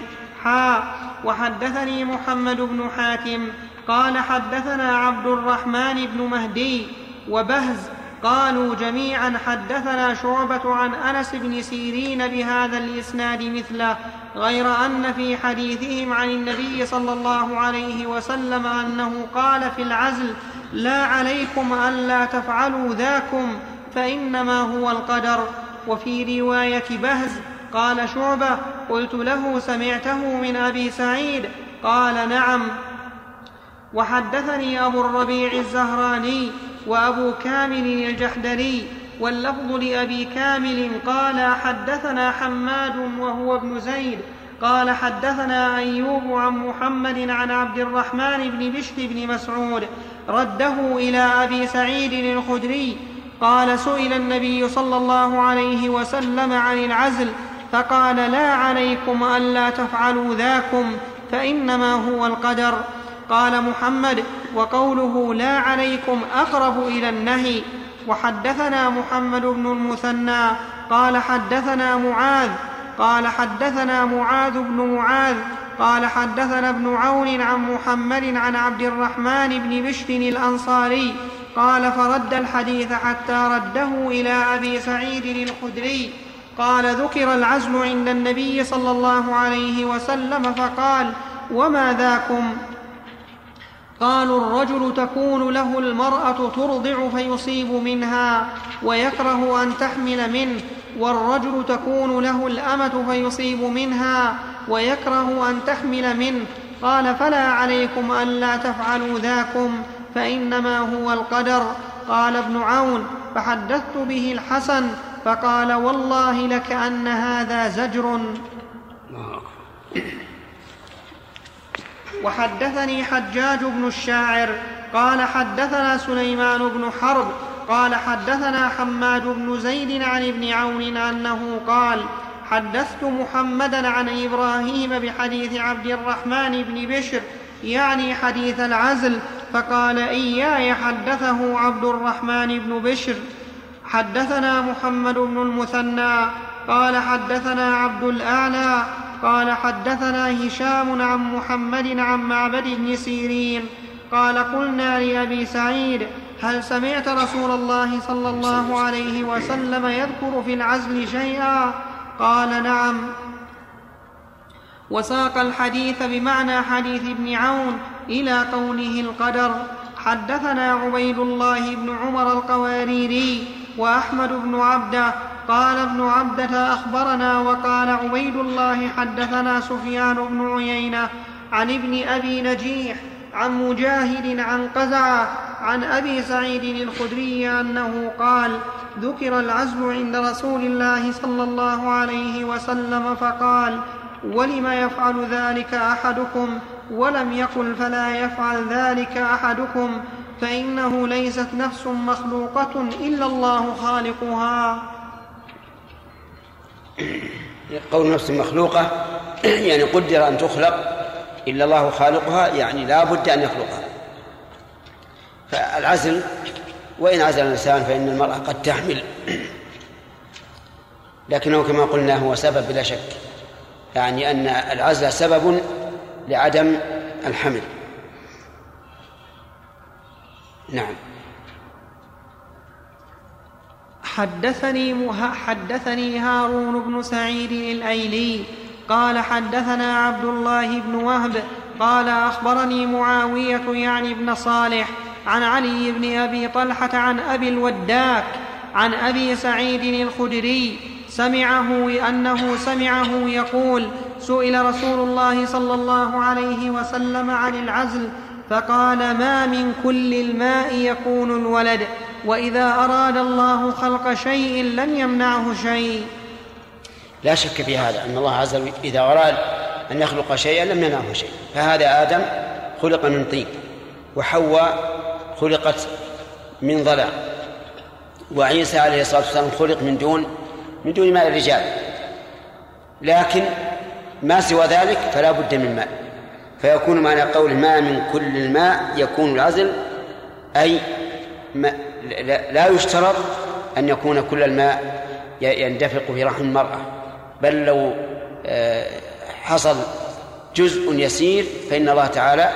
حا وحدثني محمد بن حاتم قال حدثنا عبد الرحمن بن مهدي وبهز قالوا جميعا حدثنا شعبة عن أنس بن سيرين بهذا الإسناد مثله غير أن في حديثهم عن النبي صلى الله عليه وسلم أنه قال في العزل لا عليكم ألا تفعلوا ذاكم فإنما هو القدر. وفي رواية بهز قال شعبة قلت له سمعته من أبي سعيد قال نعم. وحدثني أبو الربيع الزهراني وأبو كامل الجحدري واللفظ لأبي كامل قال حدثنا حماد وهو ابن زيد قال حدثنا أيوب عن محمد عن عبد الرحمن بن بشر بن مسعود رده إلى أبي سعيد الخدري قال سئل النبي صلى الله عليه وسلم عن العزل فقال لا عليكم ألا تفعلوا ذاكم فإنما هو القدر قال محمد وقوله لا عليكم أقرب إلى النهي وحدثنا محمد بن المثنى قال حدثنا معاذ قال حدثنا معاذ بن معاذ قال حدثنا ابن عون عن محمد عن عبد الرحمن بن بشر الأنصاري قال فرد الحديث حتى رده إلى أبي سعيد الخدري قال ذكر العزل عند النبي صلى الله عليه وسلم فقال وما ذاكم؟ قالوا الرجل تكون له المرأة ترضع فيصيب منها ويكره أن تحمل منه والرجل تكون له الأمة فيصيب منها ويكره أن تحمل منه. قال فلا عليكم ألا تفعلوا ذاكم فإنما هو القدر. قال ابن عون فحدثت به الحسن فقال والله لكأن هذا زجر. وحدثني حجاج بن الشاعر قال حدثنا سليمان بن حرب قال حدثنا حماد بن زيد عن ابن عون أنه قال حدثت محمدا عن إبراهيم بحديث عبد الرحمن بن بشر يعني حديث العزل فقال إياي حدثه عبد الرحمن بن بشر. حدثنا محمد بن المثنى قال حدثنا عبد الأعلى قال حدثنا هشام عن محمد عن معبد بن سيرين قال قلنا لأبي سعيد هل سمعت رسول الله صلى الله عليه وسلم يذكر في العزل شيئا؟ قال نعم. وساق الحديث بمعنى حديث ابن عون إلى قوله القدر. حدثنا عبيد الله بن عمر القواريري وأحمد بن عبده قال ابن عبدة أخبرنا وقال عبيد الله حدثنا سفيان بن عيينة عن ابن أبي نجيح عن مجاهد عن قزعة عن أبي سعيد الخدري أنه قال ذكر العزل عند رسول الله صلى الله عليه وسلم فقال ولم يفعل ذلك أحدكم؟ ولم يقل فلا يفعل ذلك أحدكم؟ فإنه ليست نفس مخلوقة إلا الله خالقها. قول نفس مخلوقة يعني قدر أن تخلق إلا الله خالقها يعني لا بد أن يخلقها. فالعزل وإن عزل الإنسان فإن المرأة قد تحمل. لكنه كما قلنا هو سبب بلا شك يعني أن العزل سبب لعدم الحمل. نعم. حدثني. حدثني هارون بن سعيد الأيلي قال حدثنا عبد الله بن وهب قال أخبرني معاوية يعني بن صالح عن علي بن أبي طلحة عن أبي الوداك عن أبي سعيد الخدري سمعه انه سمعه يقول سئل رسول الله صلى الله عليه وسلم عن العزل فقال ما من كل الماء يكون الولد وإذا أراد الله خلق شيء لم يمنعه شيء. لا شك في هذا أن الله عز وجل إذا أراد أن يخلق شيئا لم يمنعه شيء. فهذا آدم خلق من طين وحواء خلقت من ضلع وعيسى عليه الصلاة والسلام خلق من دون من دون ماء الرجال. لكن ما سوى ذلك فلا بد من ماء. فيكون معنى قول ما من كل الماء يكون العزل أي ما لا يشترط أن يكون كل الماء يندفق في رحم المرأة بل لو آه، حصل جزء يسير فإن الله تعالى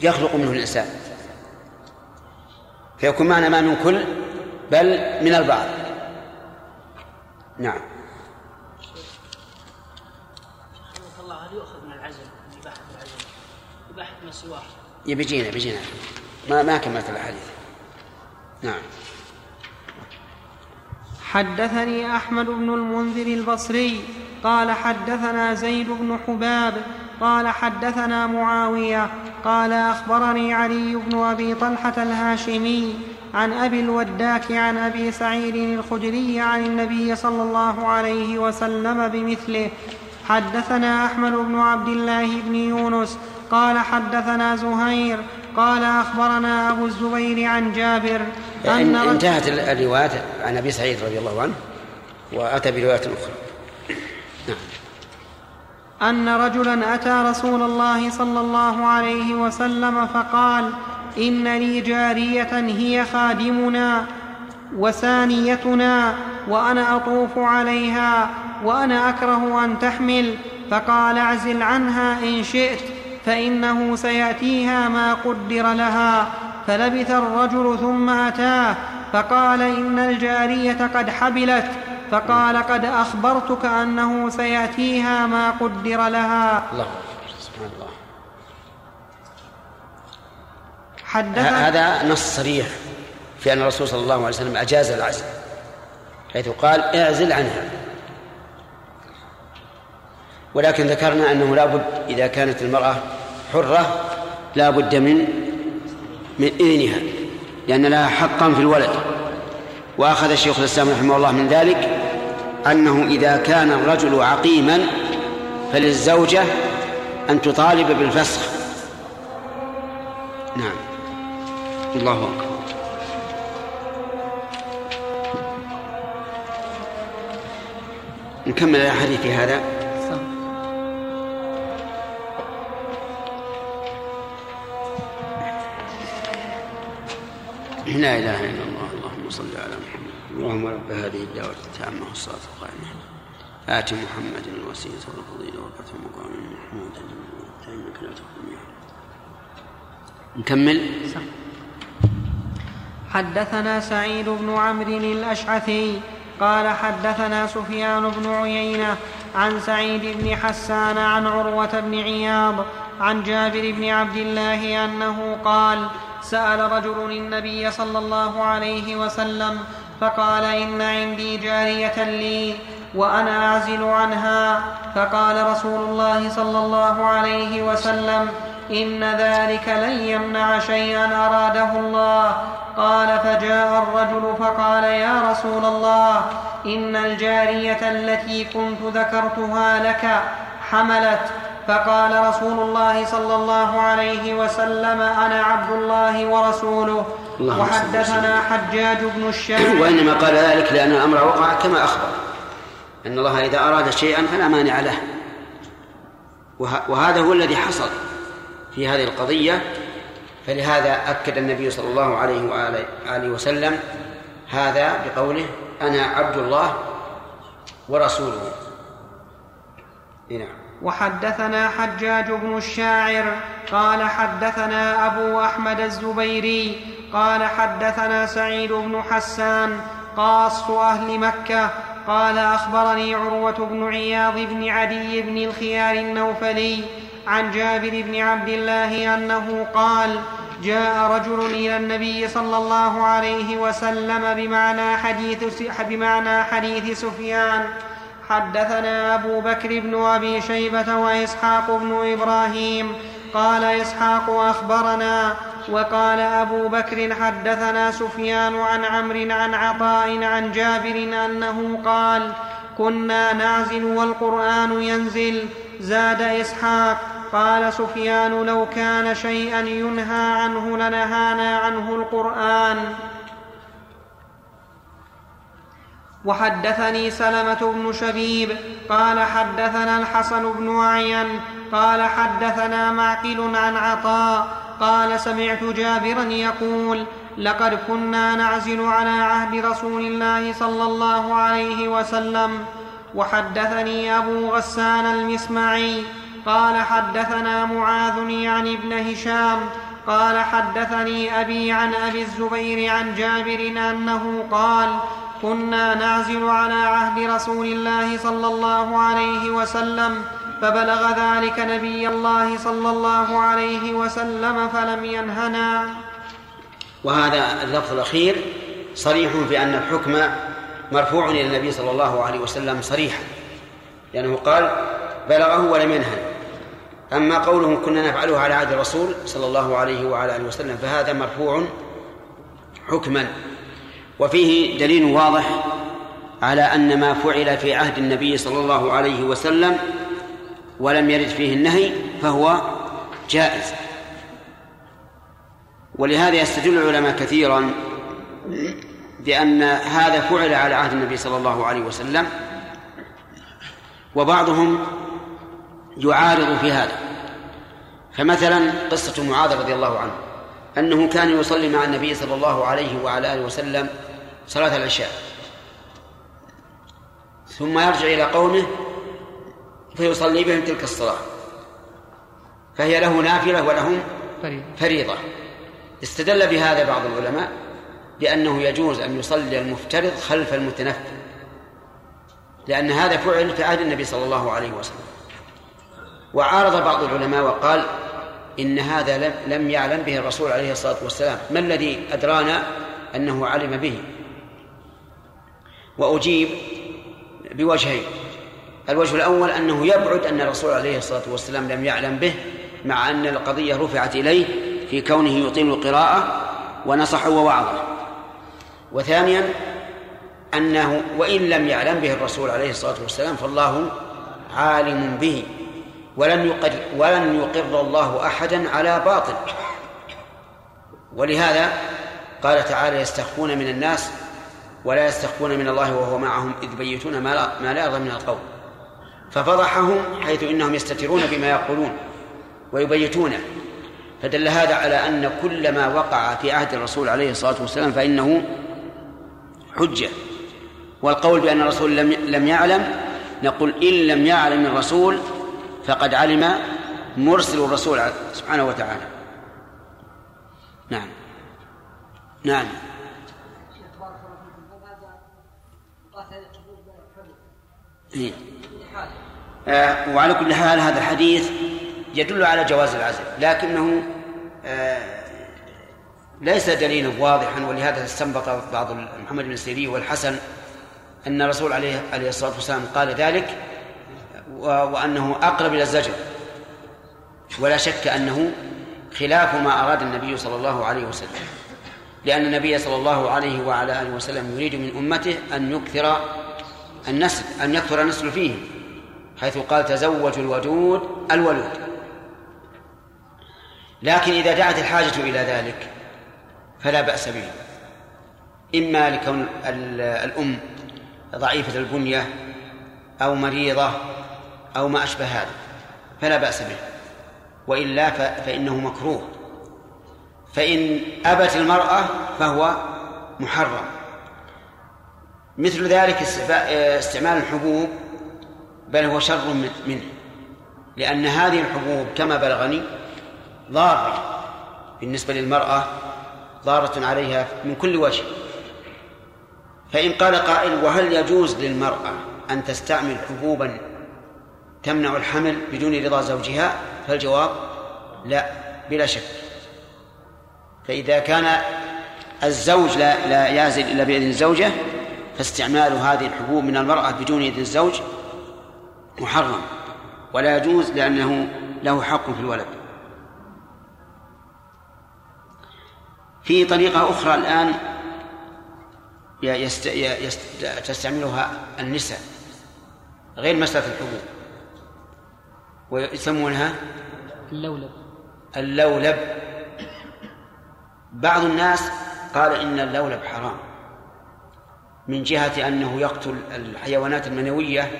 يخلق منه الإنسان. فيكون معنى ما من كل بل من البعض. نعم. الله هل يؤخذ من العزل من إباحة العزل إباحة ما سواه بيجينا ما ما كملت الحديث نعم. حدثني أحمد بن المنذر البصري قال حدثنا زيد بن حباب قال حدثنا معاوية قال أخبرني علي بن أبي طلحة الهاشمي عن أبي الوداك عن أبي سعيد الخدري عن النبي صلى الله عليه وسلم بمثله. حدثنا أحمد بن عبد الله بن يونس قال حدثنا زهير قال أخبرنا أبو الزبير عن جابر أن انتهت الروايات عن أبي سعيد رضي الله عنه وأتى برواية أخرى. نعم. أن رجلا أتى رسول الله صلى الله عليه وسلم فقال إن لي جارية هي خادمنا وثانيتنا وأنا أطوف عليها وأنا أكره أن تحمل فقال اعزل عنها إن شئت. فإنه سيأتيها ما قدر لها فلبث الرجل ثم أتاه فقال إن الجارية قد حبلت فقال قد أخبرتك أنه سيأتيها ما قدر لها. الله سبحان الله. حدث هذا نص صريح في أن الرسول صلى الله عليه وسلم أجاز العزل حيث قال اعزل عنها. ولكن ذكرنا أنه لا بد إذا كانت المرأة حرة لا بد من من إذنها لأن لها حقا في الولد. وأخذ الشيخ الإسلام رحمه الله من ذلك أنه إذا كان الرجل عقيما فللزوجة أن تطالب بالفسخ. نعم. الله أكبر. نكمل الحديث في هذا. لا إله إلا الله اللهم صل على محمد. اللهم رب هذه الدعوة التامة والصلاة القائمة. آت محمد الوسيلة والفضيلة والفتح مقام محمود إنك لا تكون نكمل؟ حدثنا سعيد بن عمرو الأشعثي قال حدثنا سفيان بن عيينة عن سعيد بن حسان عن عروة بن عياض عن جابر بن عبد الله أنه قال سأل رجل النبي صلى الله عليه وسلم فقال إن عندي جارية لي وأنا أعزل عنها. فقال رسول الله صلى الله عليه وسلم إن ذلك لن يمنع شيئا أراده الله. قال فجاء الرجل فقال يا رسول الله إن الجارية التي كنت ذكرتها لك حملت فقال رسول الله صلى الله عليه وسلم أنا عبد الله ورسوله. وحدثنا حجاج بن الشام. وإنما قال ذلك لأن الأمر وقع كما أخبر. إن الله إذا أراد شيئا فلا مانع له. وهذا هو الذي حصل في هذه القضية. فلهذا أكد النبي صلى الله عليه وآله وسلم هذا بقوله أنا عبد الله ورسوله. نعم. وحدثنا حجاج بن الشاعر قال حدثنا أبو أحمد الزبيري قال حدثنا سعيد بن حسان قاص أهل مكة قال أخبرني عروة بن عياض بن عدي بن الخيار النوفلي عن جابر بن عبد الله أنه قال جاء رجل إلى النبي صلى الله عليه وسلم بمعنى حديث بمعنى حديث سفيان حدثنا أبو بكر بن أبي شيبة وإسحاق بن إبراهيم. قال إسحاق أخبرنا وقال أبو بكر حدثنا سفيان عن عمرو عن عطاء عن جابر أنه قال كنا نعزل والقرآن ينزل. زاد إسحاق قال سفيان لو كان شيئا ينهى عنه لنهانا عنه القرآن. وحدثني سلمة بن شبيب قال حدثنا الحسن بن أعين قال حدثنا معقل عن عطاء قال سمعت جابرا يقول لقد كنا نعزل على عهد رسول الله صلى الله عليه وسلم. وحدثني أبو غسان المسمعي قال حدثنا معاذ يعني ابن هشام قال حدثني أبي عن أبي الزبير عن جابر أنه قال كنا نعزل على عهد رسول الله صلى الله عليه وسلم فبلغ ذلك نبي الله صلى الله عليه وسلم فلم ينهنا. وهذا اللفظ الأخير صريح في أن الحكم مرفوع إلى النبي صلى الله عليه وسلم صريحا لأنه قال بلغه ولم ينهن أما قوله كنا نفعله على عهد الرسول صلى الله عليه وعلى آله وسلم فهذا مرفوع حكما. وفيه دليل واضح على أن ما فعل في عهد النبي صلى الله عليه وسلم ولم يرد فيه النهي فهو جائز. ولهذا يستدل العلماء كثيرا بأن هذا فعل على عهد النبي صلى الله عليه وسلم وبعضهم يعارض في هذا. فمثلا قصة معاذ رضي الله عنه. أنه كان يصلي مع النبي صلى الله عليه وعلى آله وسلم صلاة العشاء. ثم يرجع إلى قومه فيصلي بهم تلك الصلاة. فهي له نافلة ولهم فريضة. استدل بهذا بعض العلماء بأنه يجوز أن يصلي المفترض خلف المتنفل لأن هذا فعل في عهد النبي صلى الله عليه وسلم. وعارض بعض العلماء وقال إن هذا لم يعلم به الرسول عليه الصلاة والسلام. ما الذي أدرانا أنه علم به؟ وأجيب بوجهين. الوجه الأول أنه يبعد أن الرسول عليه الصلاة والسلام لم يعلم به مع أن القضية رفعت إليه في كونه يطيل القراءة ونصح ووعظه. وثانيا أنه وإن لم يعلم به الرسول عليه الصلاة والسلام فالله عالم به. ولن يقر ولن يقر الله أحدا على باطل. ولهذا قال تعالى يستخفون من الناس ولا يستخفون من الله وهو معهم إذ يبيتون ما لا, ما لا يرضى من القول. ففضحهم حيث إنهم يستترون بما يقولون ويبيتونه فدل هذا على أن كل ما وقع في عهد الرسول عليه الصلاة والسلام فإنه حجة. والقول بأن الرسول لم لم يعلم نقول إن لم يعلم الرسول فقد علم مرسل الرسول سبحانه وتعالى. نعم. نعم. إيه. آه وعلى كل حال هذا الحديث يدل على جواز العزل لكنه آه ليس دليلا واضحا ولهذا استنبط بعض محمد بن سيرين والحسن أن الرسول عليه عليه الصلاة والسلام قال ذلك وأنه أقرب إلى الزجر ولا شك أنه خلاف ما أراد النبي صلى الله عليه وسلم. لأن النبي صلى الله عليه وعلى آله وسلم يريد من أمته أن يكثر النسل أن يكثر النسل فيهم حيث قال تزوجوا الودود الولود. لكن إذا دعت الحاجة إلى ذلك فلا بأس به. إما لكون الأم ضعيفة البنية أو مريضة أو ما أشبه هذا فلا بأس به. وإلا فإنه مكروه. فإن أبت المرأة فهو محرم. مثل ذلك استعمال الحبوب بل هو شر منه. لأن هذه الحبوب كما بلغني ضارة. بالنسبة للمرأة ضارة عليها من كل وجه. فإن قال قائل وهل يجوز للمرأة أن تستعمل حبوبا تمنع الحمل بدون رضا زوجها؟ فالجواب لا بلا شك. فإذا كان الزوج لا لا يعزل إلا بإذن الزوجة فاستعمال هذه الحبوب من المرأة بدون إذن الزوج محرم. ولا يجوز لأنه له حق في الولد. في طريقة أخرى الآن يست... يست... تستعملها النساء غير مسألة الحبوب. ويسمونها اللولب. اللولب. بعض الناس قال إن اللولب حرام من جهة أنه يقتل الحيوانات المنوية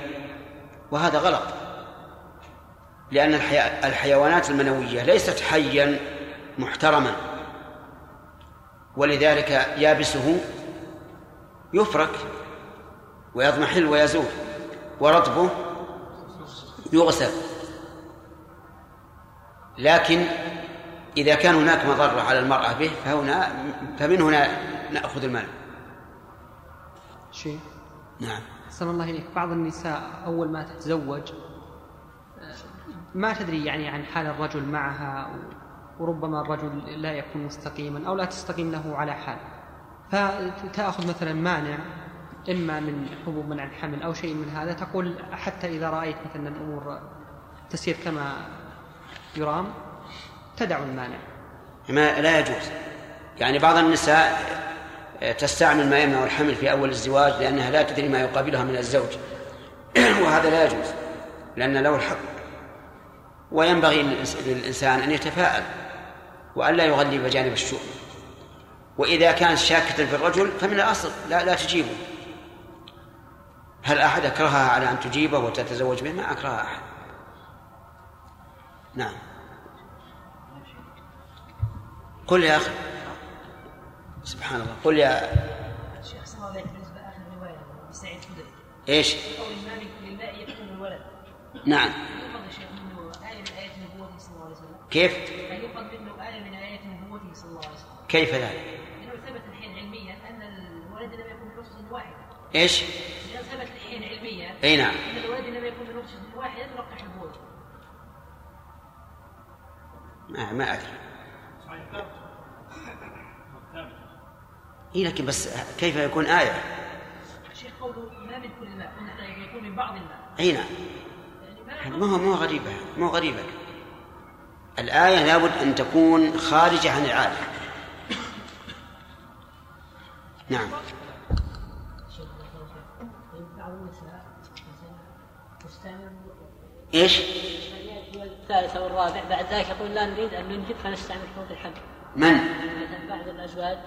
وهذا غلط. لأن الحيوانات المنوية ليست حيا محترما ولذلك يابسه يفرك ويضمحل ويزول ورطبه يغسل. لكن إذا كان هناك مضرة على المرأة به فهنا فمن هنا نأخذ المال. شيء؟ نعم. أحسن الله إليك. بعض النساء أول ما تتزوج ما تدري يعني عن حال الرجل معها وربما الرجل لا يكون مستقيما أو لا تستقيم له على حال. فتأخذ مثلا مانع إما من حبوب منع الحمل أو شيء من هذا تقول حتى إذا رأيت مثلا الأمور تسير كما يرام تدع المانع. ما لا يجوز. يعني بعض النساء تستعمل ما يمنع الحمل في أول الزواج لأنها لا تدري ما يقابلها من الزوج. وهذا لا يجوز لأن له الحق. وينبغي للإنسان أن يتفاءل وأن لا يغلب جانب الشؤم. وإذا كان شاكة في الرجل فمن الأصل لا, لا تجيبه. هل أحد أكرهها على أن تجيبه وتتزوج به؟ ما أكره أحد. نعم. قل يا أخي. سبحان الله. قل يا شيخ صلى رواية سعيد إيش؟ قول للماء يكون الولد. نعم. يؤخذ شيخ منه آية من آيات نبوته صلى الله عليه وسلم. كيف؟ يؤخذ منه آية من آيات نبوته صلى الله عليه وسلم. كيف ذلك؟ ثبت الحين علميا أن الولد لم يكن؟ لأنه ثبت الحين علميا أي نعم. أن الولد لم يكن من نطفه واحدة ما, ما أدري. إيه لكن بس كيف يكون آية؟ الشيخ قوله ما من كل قلنا يكون من بعض الماء. أي نعم. يعني ما هو مو غريبة مو غريبة. الآية لابد أن تكون خارجة عن العادة. نعم. إيش؟ الثالث أو الرابع بعد ذلك يقول لا نريد أن ننجب فنستعمل حوض الحمل من؟ مثلا بعض الأزواج.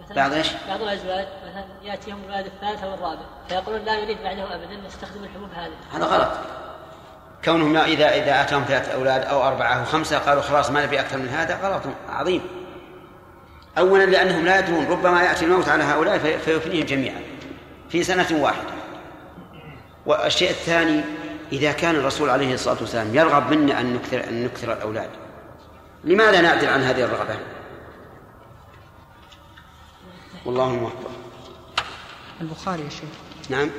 مثلا بعض إيش؟ بعض الأزواج مثلا يأتيهم الولد الثالث أو الرابع فيقولون لا نريد بعده ابدا نستخدم الحبوب هذه. هذا غلط. كونهم إذا إذا أتاهم ثلاثة أولاد أو أربعة أو خمسة قالوا خلاص ما نبي أكثر من هذا غلط عظيم. أولا لأنهم لا يدرون ربما يأتي الموت على هؤلاء في- فيفنيهم جميعا في سنة واحدة. والشيء الثاني إذا كان الرسول عليه الصلاة والسلام يرغب منا أن نكثر أن نكثر الأولاد. لماذا نعدل عن هذه الرغبة؟ والله الموفق البخاري يا شيخ. نعم.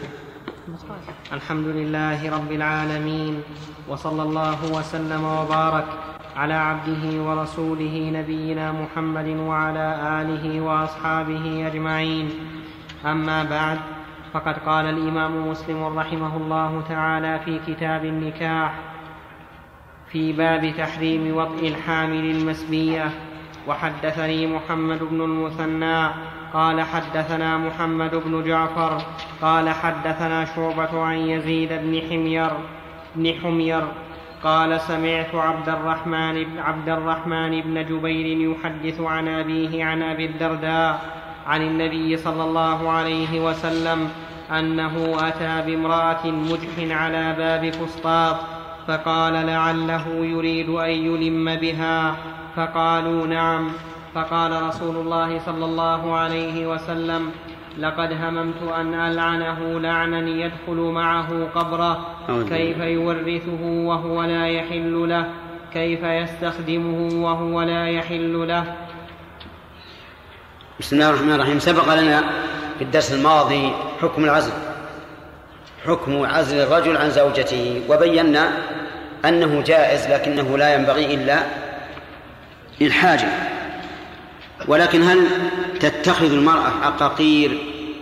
البخاري. الحمد لله رب العالمين وصلى الله وسلم وبارك على عبده ورسوله نبينا محمد وعلى آله وأصحابه أجمعين. أما بعد فقد قال الإمام مسلم رحمه الله تعالى في كتاب النكاح في باب تحريم وطئ الحامل المسبية وحدثني محمد بن المثنى قال حدثنا محمد بن جعفر قال حدثنا شعبة عن يزيد بن حمير بن حمير قال سمعت عبد الرحمن عبد الرحمن بن جبير يحدث عن أبيه عن أبي الدرداء عن النبي صلى الله عليه وسلم أنه أتى بامرأة مجح على باب فسطاط فقال لعله يريد أن يلم بها. فقالوا نعم. فقال رسول الله صلى الله عليه وسلم لقد هممت أن ألعنه لعنا يدخل معه قبره. كيف يورثه وهو لا يحل له؟ كيف يستخدمه وهو لا يحل له؟ بسم الله الرحمن الرحيم. سبق لنا في الدرس الماضي حكم العزل. حكم عزل الرجل عن زوجته وبينا أنه جائز لكنه لا ينبغي إلا للحاجة. ولكن هل تتخذ المرأة عقاقير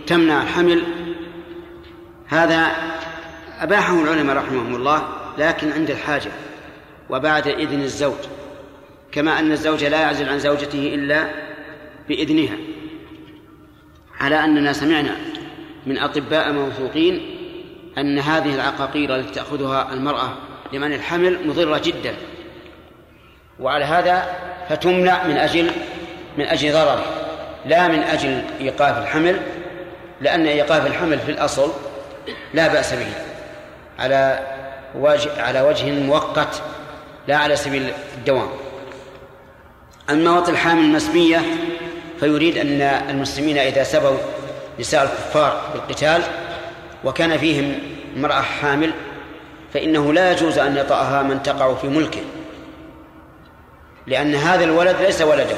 تمنع الحمل؟ هذا أباحه العلماء رحمهم الله لكن عند الحاجة وبعد إذن الزوج. كما أن الزوج لا يعزل عن زوجته إلا بإذنها. على أننا سمعنا من أطباء موثوقين أن هذه العقاقير التي تأخذها المرأة لمن الحمل مضرة جدا. وعلى هذا فتمنع من أجل من أجل ضرره لا من أجل إيقاف الحمل لأن إيقاف الحمل في الأصل لا بأس به على وجه على وجه مؤقت لا على سبيل الدوام. أما وطئ الحامل المسمية فيريد أن المسلمين إذا سبوا نساء الكفار بالقتال وكان فيهم امرأة حامل فإنه لا يجوز أن يطأها من تقع في ملكه لأن هذا الولد ليس ولده.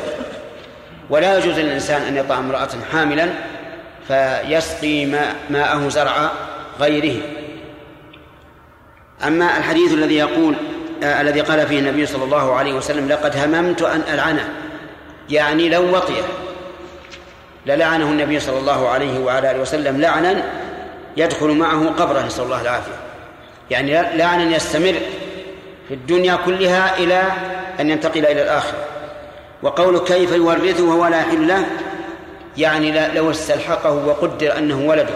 ولا يجوز للإنسان أن يطأ امرأة حاملا فيسقي ماء ماءه زرع غيره. أما الحديث الذي يقول آه الذي قال فيه النبي صلى الله عليه وسلم لقد هممت أن ألعنه. يعني لو وطئه. للعنه النبي صلى الله عليه وعلى آله وسلم لعنا يدخل معه قبره نسأل الله العافية. يعني لعنا يستمر في الدنيا كلها إلى أن ينتقل إلى الآخرة. وقول كيف يورثه وهو لا له يعني لو استلحقه وقدر أنه ولده.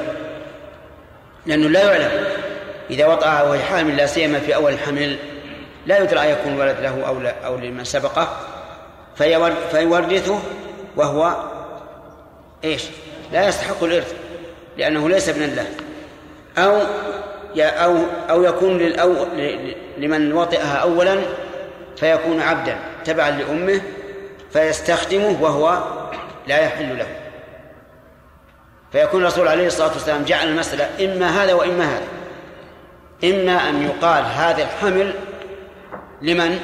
لأنه لا يعلم. إذا وطأها وهي حامل لا سيما في أول الحمل لا يدرى يكون ولد له أو لا أو لمن سبقه. فيورثه وهو إيش؟ لا يستحق الإرث لأنه ليس ابنا له أو أو أو يكون للأو لمن وطئها أولا فيكون عبدا تبعا لأمه فيستخدمه وهو لا يحل له. فيكون الرسول عليه الصلاة والسلام جعل المسألة إما هذا وإما هذا. إما أن يقال هذا الحمل لمن؟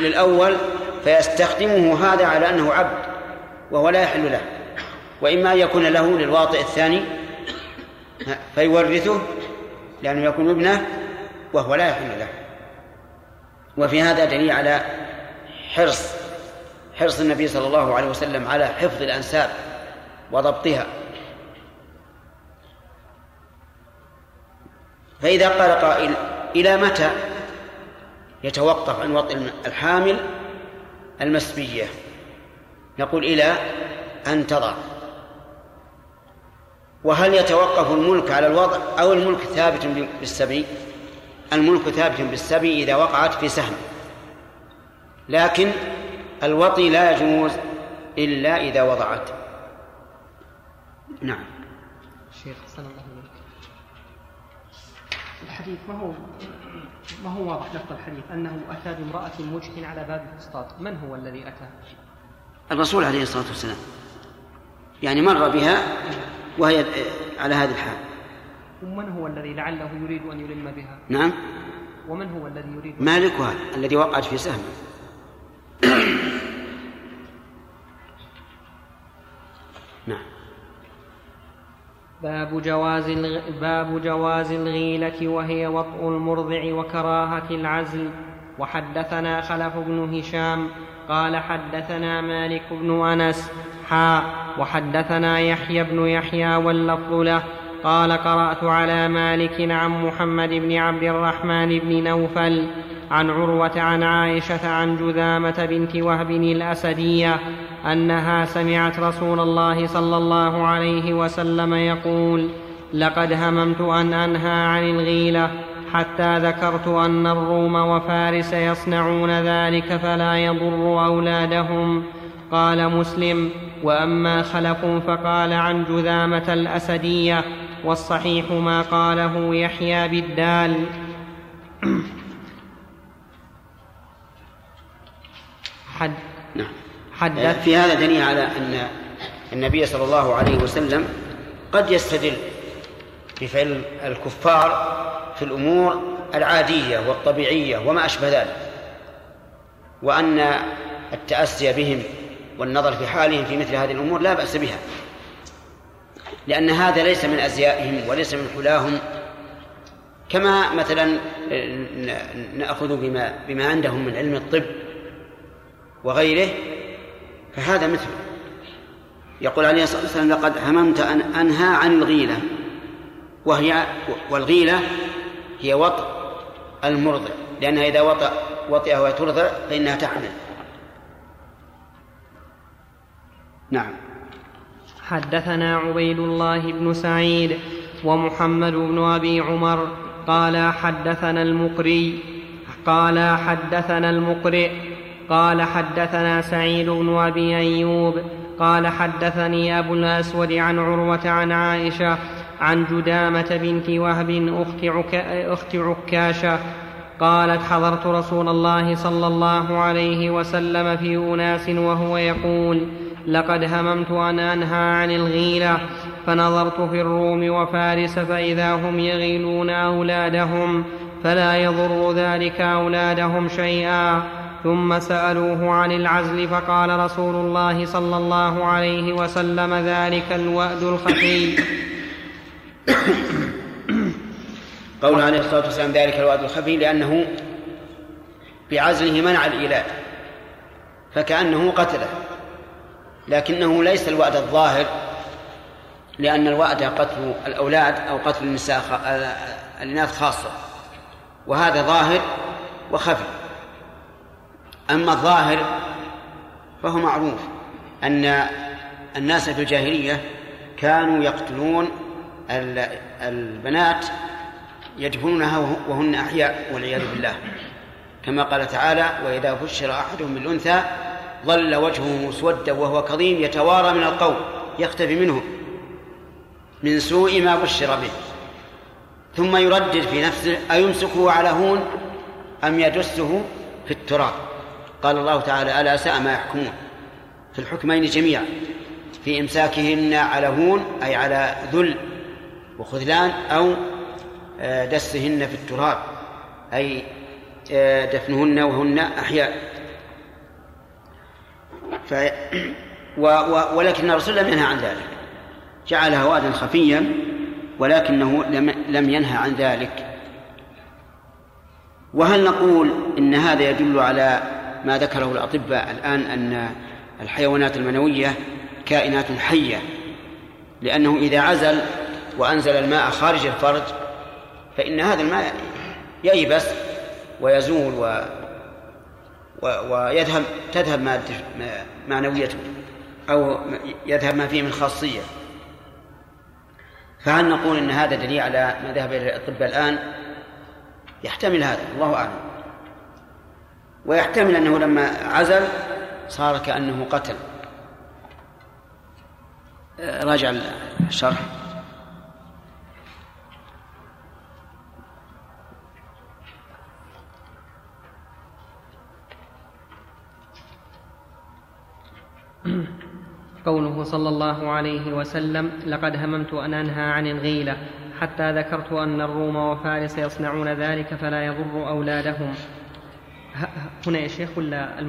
للأول فيستخدمه هذا على أنه عبد. وهو لا يحل له. وإما أن يكون له للواطئ الثاني فيورثه لأنه يكون ابنه وهو لا يحل له. وفي هذا دليل على حرص حرص النبي صلى الله عليه وسلم على حفظ الأنساب وضبطها. فإذا قال قائل إلى متى؟ يتوقف عن وطئ الحامل المسبية. نقول إلى أن تضع وهل يتوقف الملك على الوضع أو الملك ثابت بالسبي؟ الملك ثابت بالسبي إذا وقعت في سهم. لكن الوطي لا يجوز إلا إذا وضعت. نعم. شيخ صلى الله عليه الحديث ما هو ما هو واضح لفظ الحديث؟ أنه أتى بامرأة مجح على باب الفسطاط، من هو الذي أتى؟ الرسول عليه الصلاة والسلام. يعني مر بها وهي على هذه الحال. ومن هو الذي لعله يريد أن يلم بها؟ نعم. ومن هو الذي يريد مالكها الذي وقعت في سهم. نعم. باب جواز الغ... باب جواز الغيلة وهي وطء المرضع وكراهة العزل. وحدثنا خلف بن هشام قال حدثنا مالك بن أنس. حا وحدثنا يحيى بن يحيى واللفظ له. قال قرأت على مالك عن محمد بن عبد الرحمن بن نوفل عن عروة عن عائشة عن جذامة بنت وهب الأسدية أنها سمعت رسول الله صلى الله عليه وسلم يقول لقد هممت أن أنهى عن الغيلة حتى ذكرت أن الروم وفارس يصنعون ذلك فلا يضر أولادهم. قال مسلم وأما خلف فقال عن جذامة الأسدية والصحيح ما قاله يحيى بالدال. حد نعم. حدث. في هذا دليل على أن النبي صلى الله عليه وسلم قد يستدل بفعل الكفار في الأمور العادية والطبيعية وما أشبه ذلك وأن التأسي بهم والنظر في حالهم في مثل هذه الأمور لا بأس بها لأن هذا ليس من أزيائهم وليس من حلاهم كما مثلا نأخذ بما بما عندهم من علم الطب وغيره فهذا مثله يقول عليه الصلاة والسلام لقد هممت أن أنهى عن الغيلة وهي والغيلة هي وطء المرضع لأنها إذا وطأ وطئها وهي ترضع فإنها تحمل. نعم. حدثنا عبيد الله بن سعيد ومحمد بن أبي عمر قال حدثنا المقري قال حدثنا المقرئ قال حدثنا سعيد بن أبي أيوب قال حدثني أبو الأسود عن عروة عن عائشة عن جدامة بنت وهب أخت, عك... أخت عكاشة قالت حضرت رسول الله صلى الله عليه وسلم في أناس وهو يقول لقد هممت أن أنهى عن الغيلة فنظرت في الروم وفارس فإذا هم يغيلون أولادهم فلا يضر ذلك أولادهم شيئا ثم سألوه عن العزل فقال رسول الله صلى الله عليه وسلم ذلك الوأد الخفي قول عليه الصلاة والسلام ذلك الوعد الخفي لأنه بعزله منع الإيلاد فكأنه قتله لكنه ليس الوعد الظاهر لأن الوعد قتل الأولاد أو قتل النساء الإناث خاصة وهذا ظاهر وخفي. أما الظاهر فهو معروف أن الناس في الجاهلية كانوا يقتلون البنات يدفنونها وهن أحياء والعياذ بالله. كما قال تعالى وإذا بشر أحدهم بالأنثى ظل وجهه مسودا وهو كظيم يتوارى من القوم يختفي منه من سوء ما بشر به. ثم يردد في نفسه أيمسكه على هون أم يدسه في التراب؟ قال الله تعالى ألا ساء ما يحكمون. في الحكمين جميعا في إمساكهن على هون أي على ذل وخذلان أو آه، دسهن في التراب أي آه، دفنهن وهن أحياء. ف و و ولكن الرسول لم ينهى عن ذلك. جعلها وعدا خفيا ولكنه لم لم ينهى عن ذلك. وهل نقول إن هذا يدل على ما ذكره الأطباء الآن أن الحيوانات المنوية كائنات حية؟ لأنه إذا عزل وأنزل الماء خارج الفرج فإن هذا الماء ييبس ويزول و ويذهب تذهب مادة معنويته أو يذهب ما فيه من خاصية. فهل نقول إن هذا دليل على ما ذهب إلى الأطباء الآن؟ يحتمل هذا الله أعلم. ويحتمل أنه لما عزل صار كأنه قتل. آه، راجع الشرح. قوله صلى الله عليه وسلم لقد هممت أن أنهى عن الغيلة حتى ذكرت أن الروم وفارس يصنعون ذلك فلا يضر أولادهم. هنا يا شيخ ولا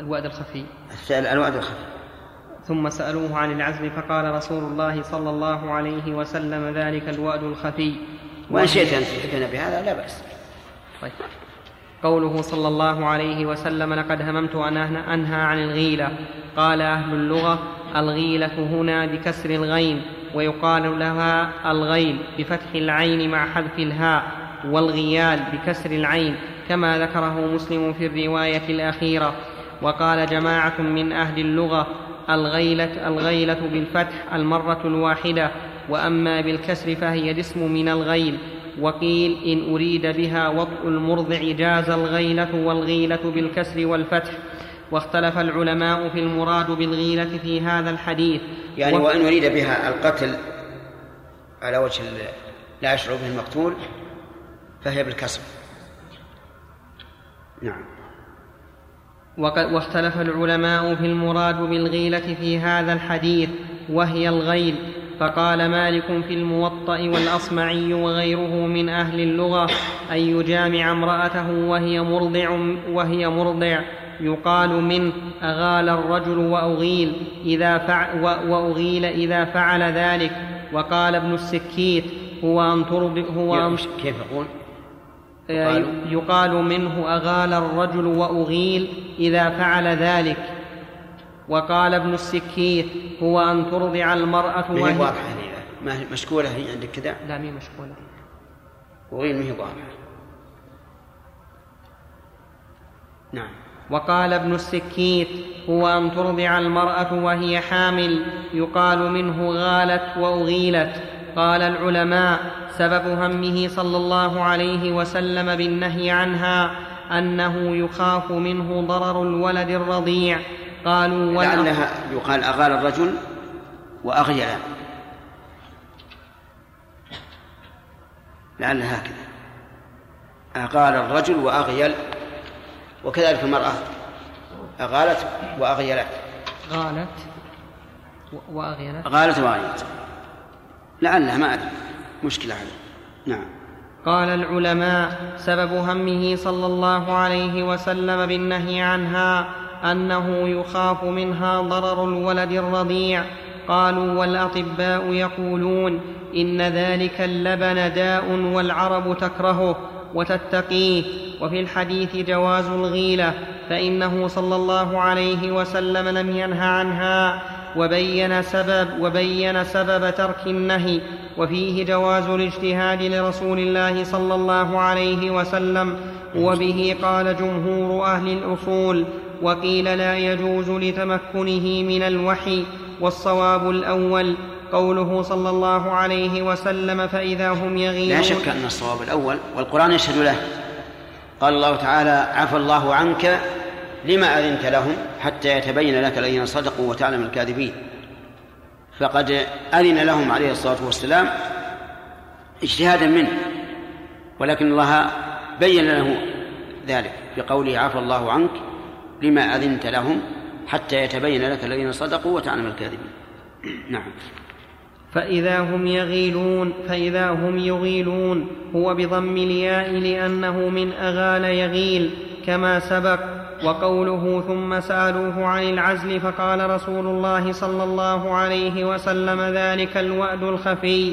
الوعد الخفي؟ الوعد الخفي. ثم سألوه عن العزم فقال رسول الله صلى الله عليه وسلم ذلك الوعد الخفي. وإن شئت أن تحدثنا بهذا لا بأس. طيب. قوله صلى الله عليه وسلم لقد هممت أن أنهى عن الغيلة. قال أهل اللغة الغيلة هنا بكسر الغين ويقال لها الغيل بفتح العين مع حذف الهاء والغيال بكسر العين كما ذكره مسلم في الرواية الأخيرة. وقال جماعة من أهل اللغة الغيلة الغيلة بالفتح المرة الواحدة وأما بالكسر فهي الاسم من الغيل. وقيل إن أريد بها وطء المرضع جاز الغيلة والغيلة بالكسر والفتح واختلف العلماء في المراد بالغيلة في هذا الحديث. يعني وإن أريد بها القتل على وجه لا يشعر به المقتول فهي بالكسر. نعم. واختلف العلماء في المراد بالغيلة في هذا الحديث وهي الغيل. فقال مالك في الموطأ والأصمعي وغيره من أهل اللغة أن يجامع امرأته وهي مرضع وهي مرضع. يقال منه أغال الرجل وأغيل إذا فعل وأغيل إذا فعل ذلك. وقال ابن السكيت هو أن ترض هو أن كيف يقول؟ يقال منه أغال الرجل وأغيل إذا فعل ذلك. وقال ابن السكيت هو أن ترضع المرأة وهي حامل ما مشكولة هي عندك كذا؟ لا مي مشكولة. وغير ما هي واضحة. نعم. وقال ابن السكيت هو أن ترضع المرأة وهي حامل يقال منه غالت وأغيلت. قال العلماء سبب همه صلى الله عليه وسلم بالنهي عنها أنه يخاف منه ضرر الولد الرضيع. قالوا لعلها يقال أغال الرجل وأغيل لعل هكذا. أغال الرجل وأغيل وكذلك المرأة. أغالت وأغيلت غالت وأغيلت غالت وأغيلت لعلها ما أدري. مشكلة هذه نعم. قال العلماء سبب همه صلى الله عليه وسلم بالنهي عنها أنه يخاف منها ضرر الولد الرضيع. قالوا والأطباء يقولون إن ذلك اللبن داء والعرب تكرهه وتتقيه. وفي الحديث جواز الغيلة فإنه صلى الله عليه وسلم لم ينه عنها. وبين سبب وبين سبب ترك النهي وفيه جواز الاجتهاد لرسول الله صلى الله عليه وسلم وبه قال جمهور أهل الأصول وقيل لا يجوز لتمكنه من الوحي والصواب الأول قوله صلى الله عليه وسلم فإذا هم يغيرون. لا شك أن الصواب الأول والقرآن يشهد له قال الله تعالى عفى الله عنك لما أذنت لهم حتى يتبين لك الذين صدقوا وتعلم الكاذبين. فقد أذن لهم عليه الصلاة والسلام اجتهادا منه ولكن الله بين له ذلك بقوله عفى الله عنك لما أذنت لهم حتى يتبين لك الذين صدقوا وتعلم الكاذبين. نعم. فإذا هم يغيلون فإذا هم يغيلون هو بضم الياء لأنه من أغال يغيل كما سبق وقوله ثم سألوه عن العزل فقال رسول الله صلى الله عليه وسلم ذلك الوأد الخفي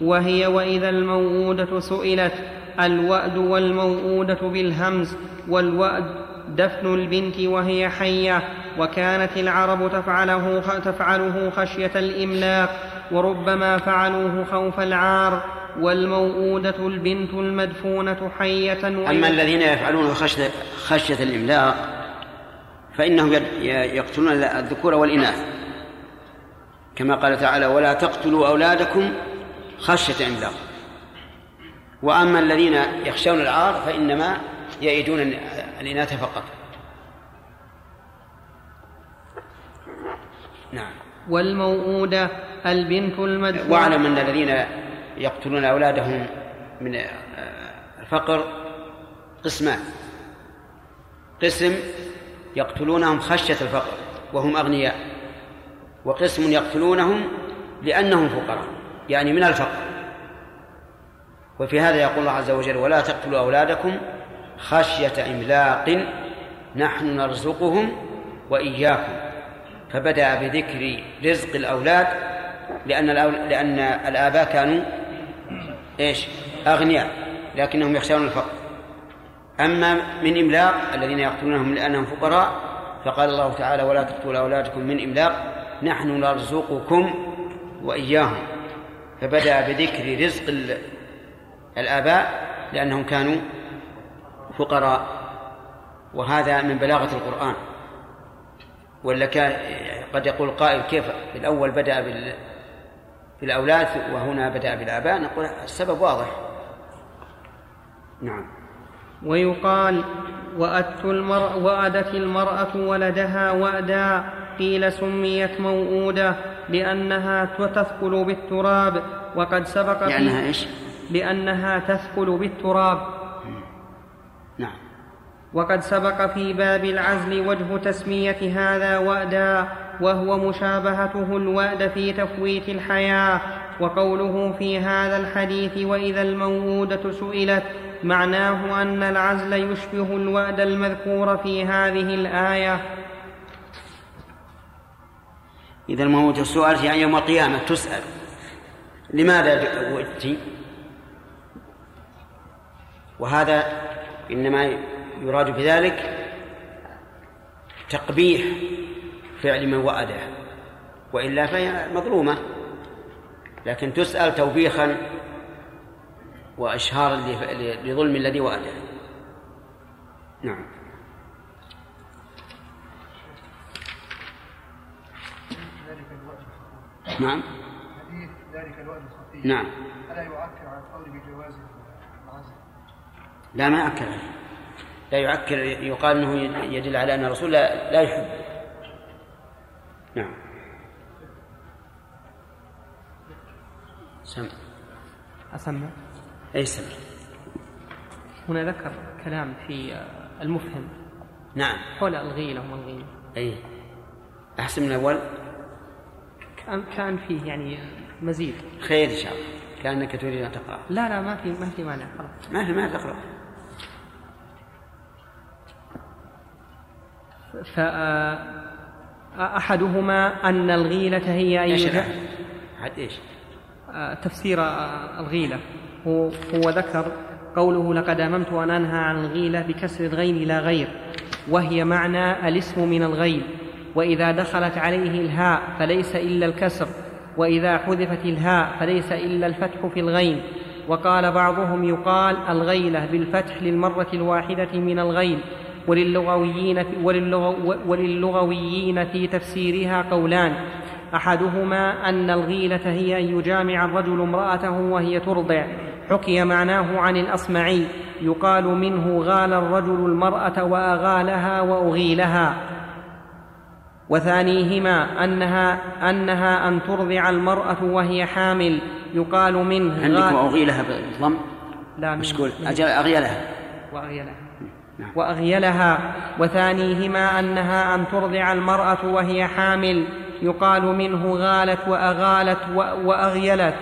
وهي وإذا الموءودة سئلت الوأد والموءودة بالهمز والوأد دفن البنت وهي حية وكانت العرب تفعله تفعله خشية الإملاق وربما فعلوه خوف العار. والموءودة البنت المدفونة حية أما الذين يفعلونه خشية, خشية الإملاق فإنهم يقتلون الذكور والإناث. كما قال تعالى ولا تقتلوا أولادكم خشية إملاق. وأما الذين يخشون العار فإنما يئدون الإناث فقط. والموؤودة البنت المدفوعة واعلم أن الذين يقتلون أولادهم من الفقر قسمان. قسم يقتلونهم خشية الفقر وهم أغنياء وقسم يقتلونهم لأنهم فقراء يعني من الفقر. وفي هذا يقول الله عز وجل ولا تقتلوا أولادكم خشية إملاق نحن نرزقهم وإياكم. فبدأ بذكر رزق الأولاد لأن لأن الآباء كانوا إيش؟ أغنياء لكنهم يخشون الفقر. أما من إملاق الذين يقتلونهم لأنهم فقراء فقال الله تعالى ولا تقتلوا أولادكم من إملاق نحن نرزقكم وإياهم. فبدأ بذكر رزق الآباء لأنهم كانوا فقراء. وهذا من بلاغة القرآن. ولا كان قد يقول قائل كيف؟ في الأول بدأ بال بالأولاد وهنا بدأ بالآباء نقول السبب واضح. نعم. ويقال وأت المرأة وأدت المرأة ولدها وأدا قيل سميت موؤودة لأنها تثقل بالتراب وقد سبق لأنها إيش؟ لأنها تثقل بالتراب. نعم. وقد سبق في باب العزل وجه تسمية هذا وأدا وهو مشابهته الوأد في تفويت الحياة وقوله في هذا الحديث وإذا الموءودة سئلت معناه أن العزل يشبه الوأد المذكور في هذه الآية. إذا الموءودة سؤال يعني يوم القيامة تسأل. لماذا ولدت وهذا إنما يراد بذلك تقبيح فعل من وأده وإلا فهي مظلومة. لكن تسأل توبيخا وإشهارا لظلم الذي وأده نعم. نعم. حديث ذلك الوأد الخفي نعم. ألا يعكر عن قول بجواز العزل لا ما يعكر لا يعكر يقال إنه يدل على أن الرسول لا, لا يحب. نعم. سمع أسمع. أي سمع هنا ذكر كلام في المفهم. نعم. حول الغيلة وما الغيلة أي. أحسن من الأول؟ كان كان فيه يعني مزيد. خير إن شاء الله. كأنك تريد أن تقرأ. لا لا ما في ما في مانع. خلاص. ما في ما تقرأ. فأحدهما أن الغيلة هي أن إيش يجعل عاد إيش؟ آه، تفسير آه، الغيلة. هو, هو ذكر قوله لقد أممت أن أنهى عن الغيلة بكسر الغين لا غير وهي معنى الاسم من الغيل. وإذا دخلت عليه الهاء فليس إلا الكسر وإذا حذفت الهاء فليس إلا الفتح في الغين. وقال بعضهم يقال الغيلة بالفتح للمرة الواحدة من الغيل. وللغويين وللغو وللغويين في تفسيرها قولان. أحدهما أن الغيلة هي أن يجامع الرجل امرأته وهي ترضع. حكي معناه عن الأصمعي. يقال منه غال الرجل المرأة وأغالها وأغيلها. وثانيهما انها أنها أن ترضع المرأة وهي حامل. يقال منه عندك وأغيلها بالضم لا مش قول أجل أغيلها. وأغيلها. وأغيلها. وثانيهما أنها أن ترضع المرأة وهي حامل. يقال منه غالت وأغالت وأغيلت.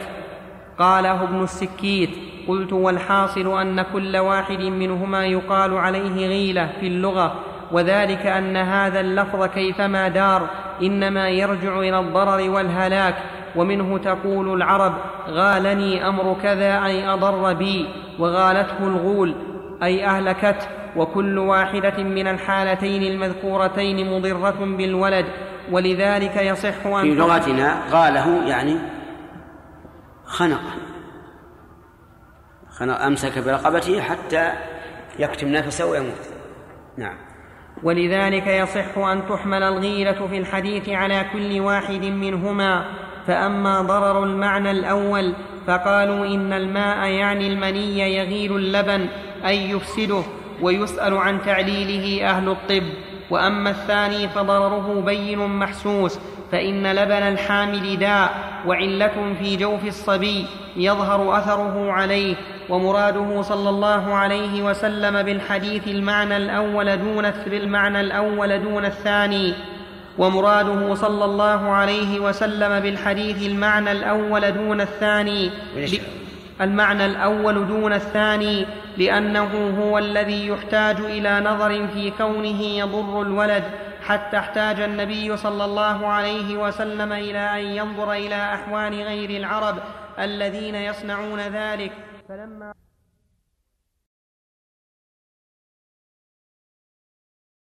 قاله ابن السكيت. قلت والحاصل أن كل واحد منهما يقال عليه غيلة في اللغة. وذلك أن هذا اللفظ كيفما دار. إنما يرجع إلى الضرر والهلاك. ومنه تقول العرب غالني أمر كذا أي أضر بي. وغالته الغول أي اهلكته وكل واحدة من الحالتين المذكورتين مضرة بالولد ولذلك يصح أن في لغتنا غاله يعني خنق. خنق أمسك برقبته حتى يكتم نفسه ويموت. نعم. ولذلك يصح أن تحمل الغيره في الحديث على كل واحد منهما. فأما ضرر المعنى الأول فقالوا إن الماء يعني المني يغيل اللبن أي يفسده. ويسأل عن تعليله أهل الطب. وأما الثاني فضرره بين محسوس فإن لبن الحامل داء وعلة في جوف الصبي يظهر أثره عليه. ومراده صلى الله عليه وسلم بالحديث المعنى الأول دون بالمعنى الأول دون الثاني. ومراده صلى الله عليه وسلم بالحديث المعنى الأول دون الثاني؟ المعنى الأول دون الثاني. لأنه هو الذي يحتاج إلى نظر في كونه يضر الولد حتى احتاج النبي صلى الله عليه وسلم إلى أن ينظر إلى أحوال غير العرب الذين يصنعون ذلك. فلما